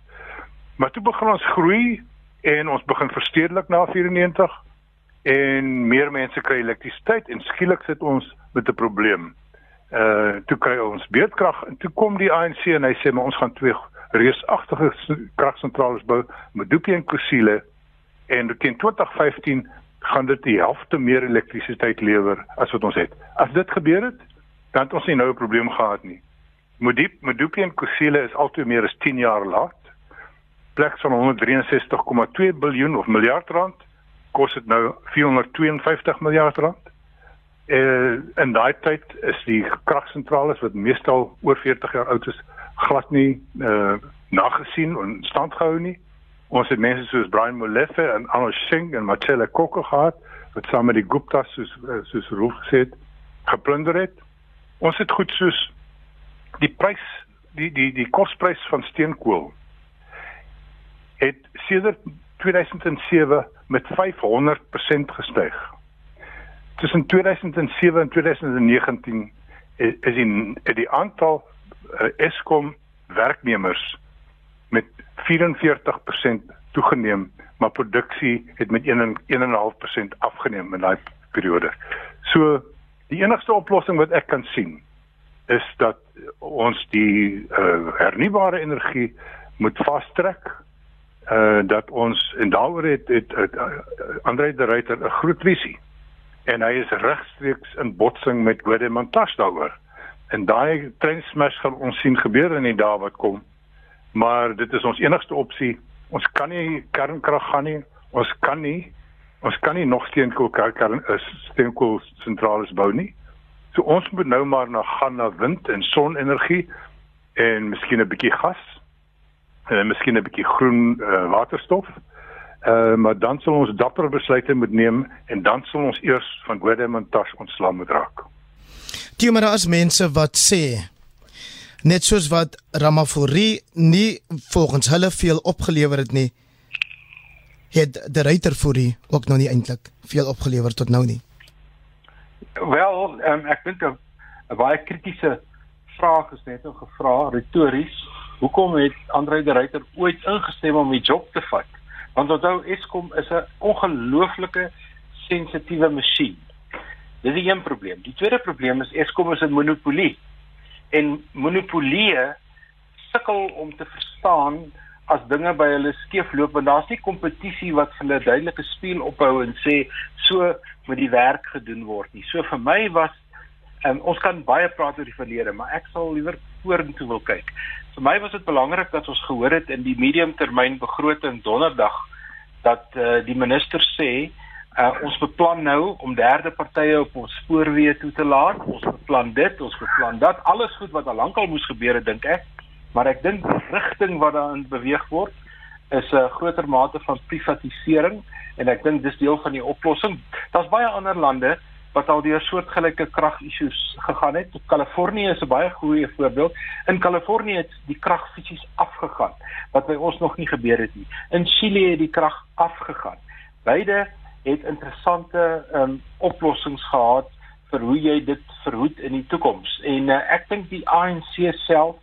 Maar toe begin ons groei en ons begin verstedelik na 94 en meer mense kry elektrisiteit en skielik sit ons met 'n probleem. Uh toe kry ons beurtkrag en toe kom die ANC en hy sê maar ons gaan twee reusagtige kragsentrale bou, Medupi en Kusile en teen 2015 gaan dit die helfte meer elektrisiteit lewer as wat ons het. As dit gebeur het, dan het ons nie nou 'n probleem gehad nie. Modip, Medupi en Kusile is altoe meer as 10 jaar laat. Plek van 163,2 miljard of miljard rand kos dit nou 452 miljard rand. Eh en daai tyd is die kragsentrale wat meestal oor 40 jaar oud is, glad nie uh, nagesien en stand gehou nie. Ons het mense soos Brian Molefe en Arnold Singh en Marcella Kokke gehad wat saam met die Guptas soos eh, soos Roof gesê het geplunder het. Ons het goed soos die prys die die die kosprys van steenkool het sedert 2007 met 500% gestyg. Tussen 2007 en 2019 is die die aantal uh, Eskom werknemers met 44% toegeneem, maar produksie het met 1.5% afgeneem in daai periode. So die enigste oplossing wat ek kan sien is dat ons die uh, hernubare energie moet vastrek uh dat ons en daaroor het het, het uh, Andre de Ruyter 'n groot visie en hy is regstreeks in botsing met Godemantas daaroor. En daai treinsmash gaan ons sien gebeur in die dae wat kom maar dit is ons enigste opsie. Ons kan nie kernkrag gaan nie. Ons kan nie ons kan nie nog steenkool kern is steenkool sentrale bou nie. So ons moet nou maar na gaan na wind en sonenergie en miskien 'n bietjie gas en miskien 'n bietjie groen uh, waterstof. Uh, maar dan sal ons dapper besluite moet neem en dan sal ons eers van Godemantas ontslaan moet raak. Die maar as mense wat sê net soos wat Ramaphosa nie volgens hulle veel opgelewer het nie het die ryter hy ook nog nie eintlik veel opgelewer tot nou nie. Wel, um, ek dink 'n baie kritiese vraag is net nou gevra retories hoekom het Andre de Ruyter ooit ingestem om die job te vat? Want onthou Eskom is 'n ongelooflike sensitiewe masjien Dis die een probleem. Die tweede probleem is Eskom is 'n monopolie en monopolie sukkel om te verstaan as dinge by hulle skeefloop want daar's nie kompetisie wat hulle duidelike speel ophou en sê so moet die werk gedoen word nie. So vir my was um, ons kan baie praat oor die verlede, maar ek sal liewer vorentoe wil kyk. Vir my was dit belangrik dat ons gehoor het in die mediumtermyn begroting donderdag dat uh, die minister sê Uh, ons beplan nou om derde partye op ons spoorweë toe te laat. Ons beplan dit, ons beplan dat. Alles goed wat al lankal moes gebeur het, dink ek. Maar ek dink die rigting wat daarin beweeg word is 'n uh, groter mate van privatisering en ek dink dis deel van die oplossing. Daar's baie ander lande wat al deur soortgelyke kragissues gegaan het. Kalifornië is 'n baie goeie voorbeeld. In Kalifornië het die krag fisies afgegaan wat by ons nog nie gebeur het nie. In Chili het die krag afgegaan. Beide het interessante um, oplossings gehad vir hoe jy dit verhoed in die toekoms. En uh, ek dink die ANC self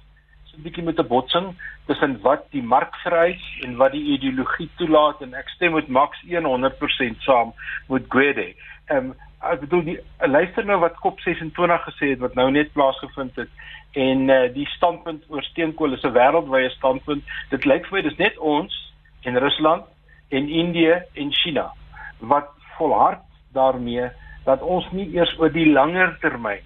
is 'n bietjie met 'n botsing tussen wat die mark vereis en wat die ideologie toelaat en ek stem met Max 100% saam met Gwede. Ehm um, ek bedoel die luister nou wat Kop 26 gesê het wat nou net plaasgevind het en uh, die standpunt oor steenkool is 'n wêreldwye standpunt. Dit lyk vir my dis net ons en Rusland en Indië en China wat volhard daarmee dat ons nie eers oor die langer termyn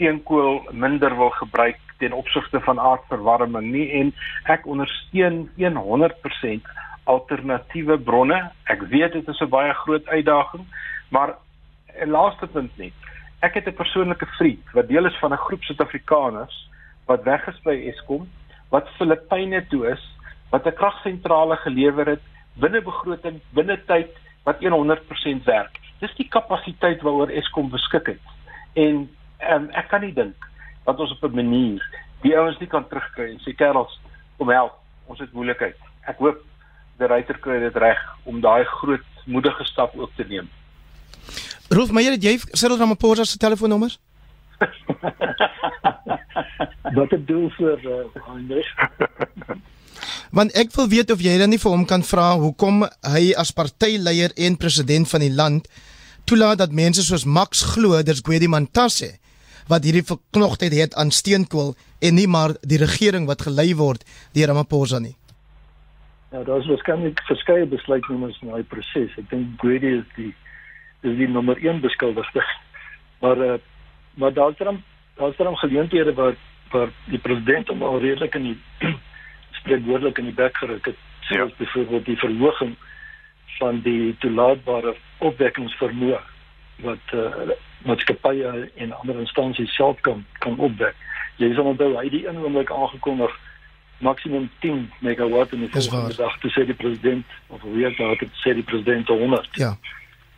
steenkool minder wil gebruik ten opsigte van aardverwarming nie en ek ondersteun 100% alternatiewe bronne. Ek weet dit is 'n baie groot uitdaging, maar 'n laaste punt net. Ek het 'n persoonlike vriend wat deel is van 'n groep Suid-Afrikaners wat weg is by Eskom, wat Filippyne toe is, wat 'n kragsentrale gelewer het binne begroting, binne tyd wat 100% werk. Dis die kapasiteit waaroor Eskom beskik het. En um, ek kan nie dink dat ons op 'n manier die ouens nie kan terugkry en sê kerels kom help ons het moeilikheid. Ek hoop die ryter kry dit reg om daai groot moedige stap ook te neem. Rolf Meyer, het jy Cyril Ramaphosa se telefoonnommer? Wat het doel vir uh, Heinrich? Want ek wil weet of jy dan nie vir hom kan vra hoekom hy as partyleier en president van die land toelaat dat mense soos Max glo dis Gwedi Mantashe wat hierdie verknogtheid het aan steenkool en nie maar die regering wat gelei word deur Ramaphosa nie. Ja, daar is waarskynlik verskeie besluitnemers in daai proses. Ek dink Gwedi is die is die nommer 1 beskuldigde. Maar uh, maar daar's dan daar's dan geleenthede waar waar die president hom al redelik in die spreekwoordelik in die bek geruk het. Soos ja. byvoorbeeld die verhoging van die toelaatbare opwekkingsvermoë wat uh, maatskappye en ander instansies self kan kan opwek. Jy sal onthou hy die inwoonlik aangekondig maksimum 10 megawatt in die volgende dag te sê die president of wie het daar gesê die president 100. Ja.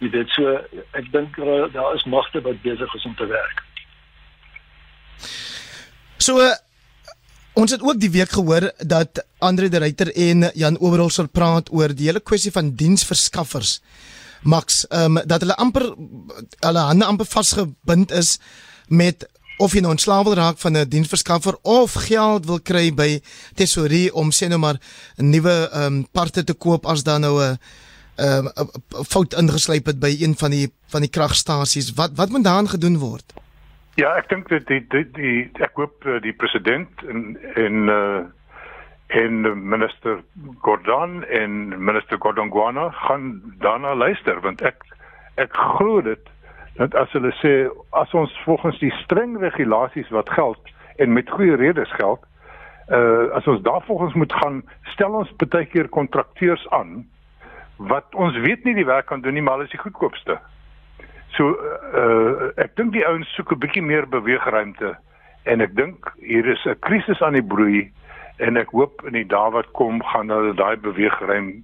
Jy weet so ek dink uh, daar is magte wat besig is om te werk. So uh, ons het ook die week gehoor dat Andre de Ruyter en Jan Oberhol sal praat oor die hele kwessie van diensverskaffers. Max, ehm um, dat hulle amper hulle hande amper vasgebind is met of jy nou ontslaaw wil raak van 'n diensverskaffer of geld wil kry by tesourie om sê nou maar 'n nuwe ehm um, parte te koop as dan nou 'n ehm um, fout ingeslyp het by een van die van die kragstasies. Wat wat moet daaraan gedoen word? Ja, ek dink dat die die, die ek hoop eh, die president en en uh en minister Gordon en minister Gordon Guana gaan daarna luister want ek ek glo dit dat as hulle sê as ons volgens die streng regulasies wat geld en met goeie redes geld uh as ons daarvolgens moet gaan stel ons baie keer kontrakteurs aan wat ons weet nie die werk kan doen nie maar is die goedkoopste. So uh ek dink die ouens soek 'n bietjie meer beweegruimte en ek dink hier is 'n krisis aan die broei en ek hoop in die dae wat kom gaan hulle daai beweegruim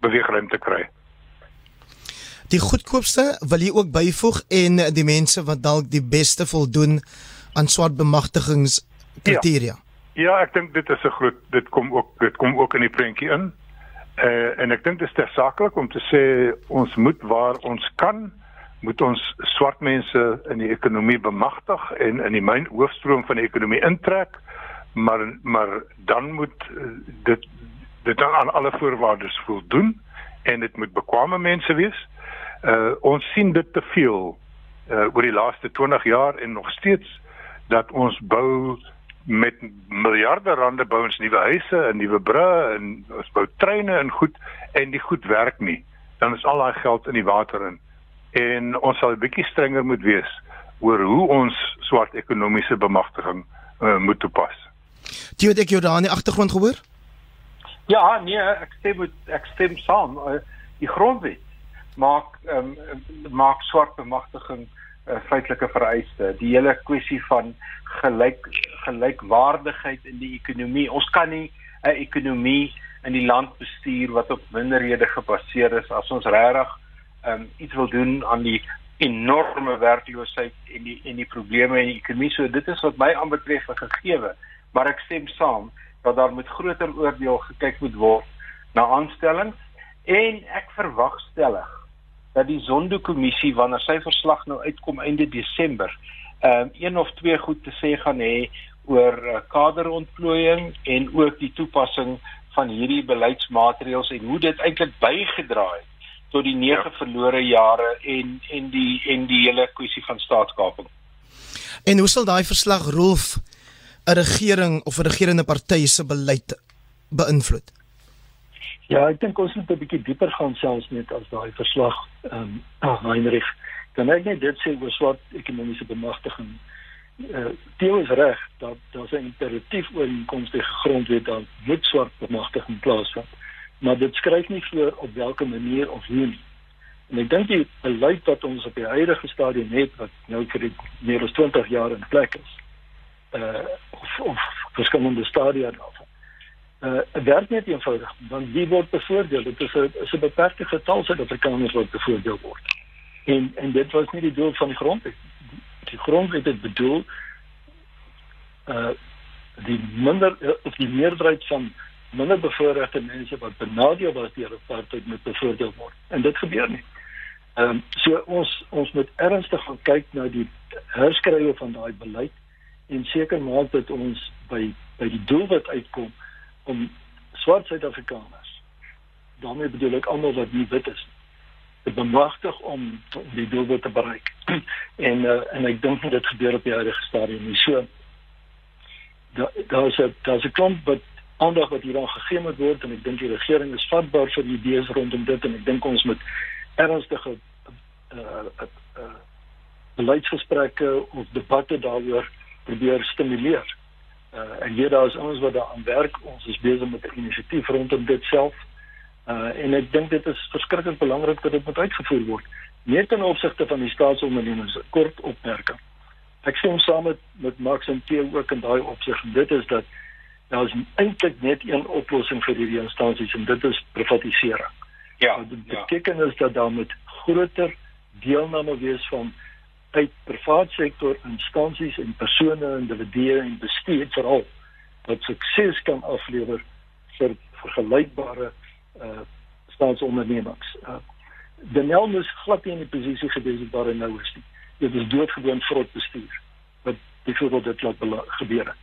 beweegruimte kry. Die goedkoopste wil jy ook byvoeg en die mense wat dalk die beste voldoen aan swart bemagtigingskriteria. Ja. ja, ek dink dit is 'n groot dit kom ook dit kom ook in die prentjie in. Uh, en ek dink dit is tersaklik om te sê ons moet waar ons kan moet ons swart mense in die ekonomie bemagtig en in die myn hoofstroom van die ekonomie intrek maar maar dan moet uh, dit dit dan aan alle voorwaardes voldoen en dit moet bekwame mense wees. Uh ons sien dit te veel uh oor die laaste 20 jaar en nog steeds dat ons bou met miljarde rande bou ons nuwe huise en nuwe brûe en ons bou treine en goed en die goed werk nie. Dan is al daai geld in die water in. En ons sal 'n bietjie strenger moet wees oor hoe ons swart ekonomiese bemagtiging uh, moet toepas. Jy het ek jou daar in die agtergrond gehoor? Ja, nee, ek stem met ek stem saam. Uh, die grondwet maak ehm um, maak swart bemagtiging 'n uh, feitelike vereiste. Die hele kwessie van gelyk gelykwaardigheid in die ekonomie. Ons kan nie 'n ekonomie in die land bestuur wat op minderhede gebaseer is as ons regtig ehm um, iets wil doen aan die enorme werkloosheid en die en die probleme in die ekonomie. So dit is wat my aanbetref 'n gegewe maar ek stem saam dat daar met groter oordeel gekyk moet word na aanstellings en ek verwag stellig dat die Zondo-kommissie wanneer sy verslag nou uitkom einde Desember, ehm um, een of twee goed te sê gaan hê oor uh, kaderontplooiing en ook die toepassing van hierdie beleidsmaatreëls en hoe dit eintlik bygedra het tot die nege ja. verlore jare en en die en die hele kwessie van staatskaping. En hoe sal daai verslag Rolf 'n regering of 'n regerende party se beleid beïnvloed? Ja, ek dink ons moet 'n bietjie dieper gaan selfs net as daai verslag ehm um, Heinrich. Dan ek net dit sê oor swart ekonomiese bemagtiging. Eh uh, Theo is reg dat daar 'n imperatief oor inkomste grondwet dan moet swart bemagtiging plaasvind. Maar dit skryf nie voor op watter manier of hoe nie. En ek dink die beleid wat ons op die huidige stadium het wat nou vir meer as 20 jaar in plek is, uh of, of verskillende stadia daarvan. Uh werk net eenvoudig want wie word bevoordeel? Dit is 'n 'n beperkte getal Suid-Afrikaners wat bevoordeel word. En en dit was nie die doel van die grondwet. die grondwet het bedoel uh die minder of die meerderheid van minder bevoorregte mense wat benadeel was deur apartheid moet bevoordeel word. En dit gebeur nie. Ehm um, so ons ons moet ernstig gaan kyk na die herskrywe van daai beleid en seker maak dat ons by by die doelwit uitkom om swart Suid-Afrikaners daarmee bedoel ek almal wat nie wit is te bemagtig om die doelwit te bereik. en uh, en ek dink dit gebeur op die huidige stadium nie. So daar's 'n daar's 'n klomp wat aandag wat hieraan gegee moet word en ek dink die regering is vatbaar vir idees rondom dit en ek dink ons moet ernstige uh, uh, uh, beleidsgesprekke of debatte daaroor probeer stimuleer. Uh, en hier daar is ons wat daaraan werk. Ons is besig met 'n inisiatief rondom dit self. Uh, en ek dink dit is verskriklik belangrik dat dit moet uitgevoer word. Net ten opsigte van die staatsondernemings kort opmerking ek stem saam met met Max en Theo ook in daai opsig en dit is dat daar is eintlik net een oplossing vir hierdie instansies en dit is privatisering. Ja. Dit beteken ja. is dat daar met groter deelname wees van uit privaat sektor instansies en persone individue en bestuur veral wat sukses kan aflewer vir vergelykbare uh staatsondernemings. Uh, Daniel moes glad nie in die posisie gewees het waar hy nou is nie dit is doodgewoon vrot bestuur wat byvoorbeeld dit laat gebeur het.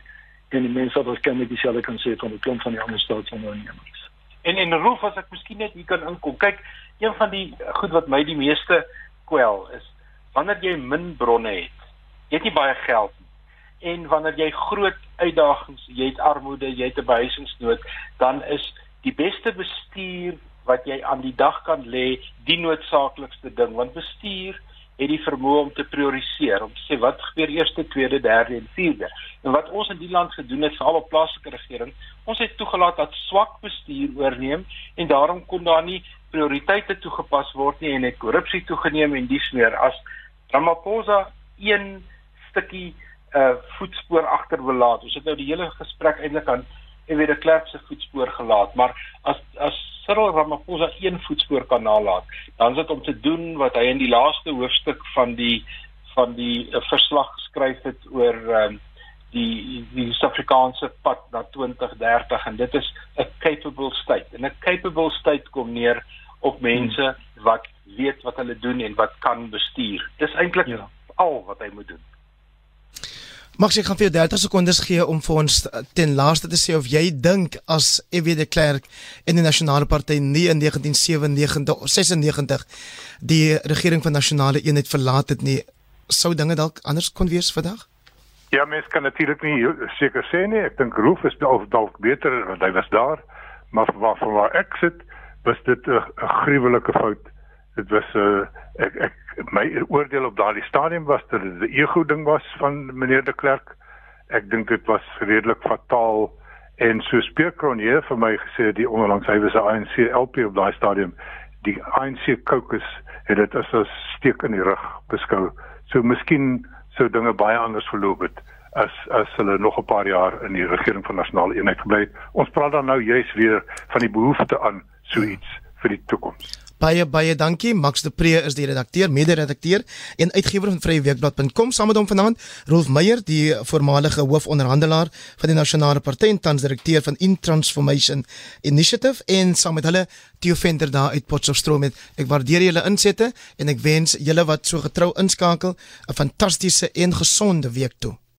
En die mense wat waarskynlik dieselfde kan sê van die klomp van die ander staatsondernemings. En en roof as ek miskien net hier kan inkom. Kyk, een van die goed wat my die meeste kwel is wanneer jy min bronne het. Jy het nie baie geld nie. En wanneer jy groot uitdagings, jy het armoede, jy het 'n behuisingsnood, dan is die beste bestuur wat jy aan die dag kan lê, die noodsaaklikste ding, want bestuur het die vermoë om te prioriseer, om te sê wat gebeur eerste, tweede, derde en vierde. En wat ons in die land gedoen het, veral op plaaslike regering, ons het toegelaat dat swak bestuur oorneem en daarom kon daar nie prioriteite toegepas word nie en het korrupsie toegeneem en dis meer as Ramaphosa een stukkie uh voetspoor agter wil laat. Ons het nou die hele gesprek eintlik aan en weer 'n klerk se voetspoor gelaat, maar as as Cyril Ramaphosa een voetspoor kan nalat, dan is dit om te doen wat hy in die laaste hoofstuk van die van die uh, verslag geskryf het oor um, die die Suid-Afrikaanse pad na 2030 en dit is 'n capable state. En 'n capable state kom neer op mense wat weet wat hulle doen en wat kan bestuur. Dis eintlik ja. al wat hy moet doen. Max, ek gaan vir jou 30 sekondes gee om vir ons ten laaste te sê of jy dink as EW de Klerk in die Nasionale Party nie in 1997 96 die regering van nasionale eenheid verlaat het nie, sou dinge dalk anders kon wees vandag? Ja, mens kan natuurlik nie seker sê nie. Ek dink Roof is dalk beter want hy was daar, maar waar van waar ek sit, was dit 'n gruwelike fout. Dit was 'n uh, ek ek my oordeel op daardie stadium was dat dit 'n ego ding was van meneer de Klerk. Ek dink dit was redelik fataal en so Speerkronje vir my gesê die onlangs hy was 'n ANC LP op daai stadium. Die ANC caucus het dit as 'n steek in die rug beskou. So miskien sou dinge baie anders verloop het as as hulle nog 'n paar jaar in die regering van nasionale eenheid gebly het. Ons praat dan nou juis weer van die behoefte aan so iets vir die toekoms. Baie baie dankie. Max de Pre is die redakteur, mede-redakteur en uitgewer van vryeweekblad.com saam met hom vanaand. Rolf Meyer, die voormalige hoofonderhandelaar van die Nasionale Party en tans direkteur van Intransformation Initiative en saam met hulle Theo Venter daar uit Potchefstroom. Ek waardeer julle insette en ek wens julle wat so getrou inskakel 'n fantastiese en gesonde week toe.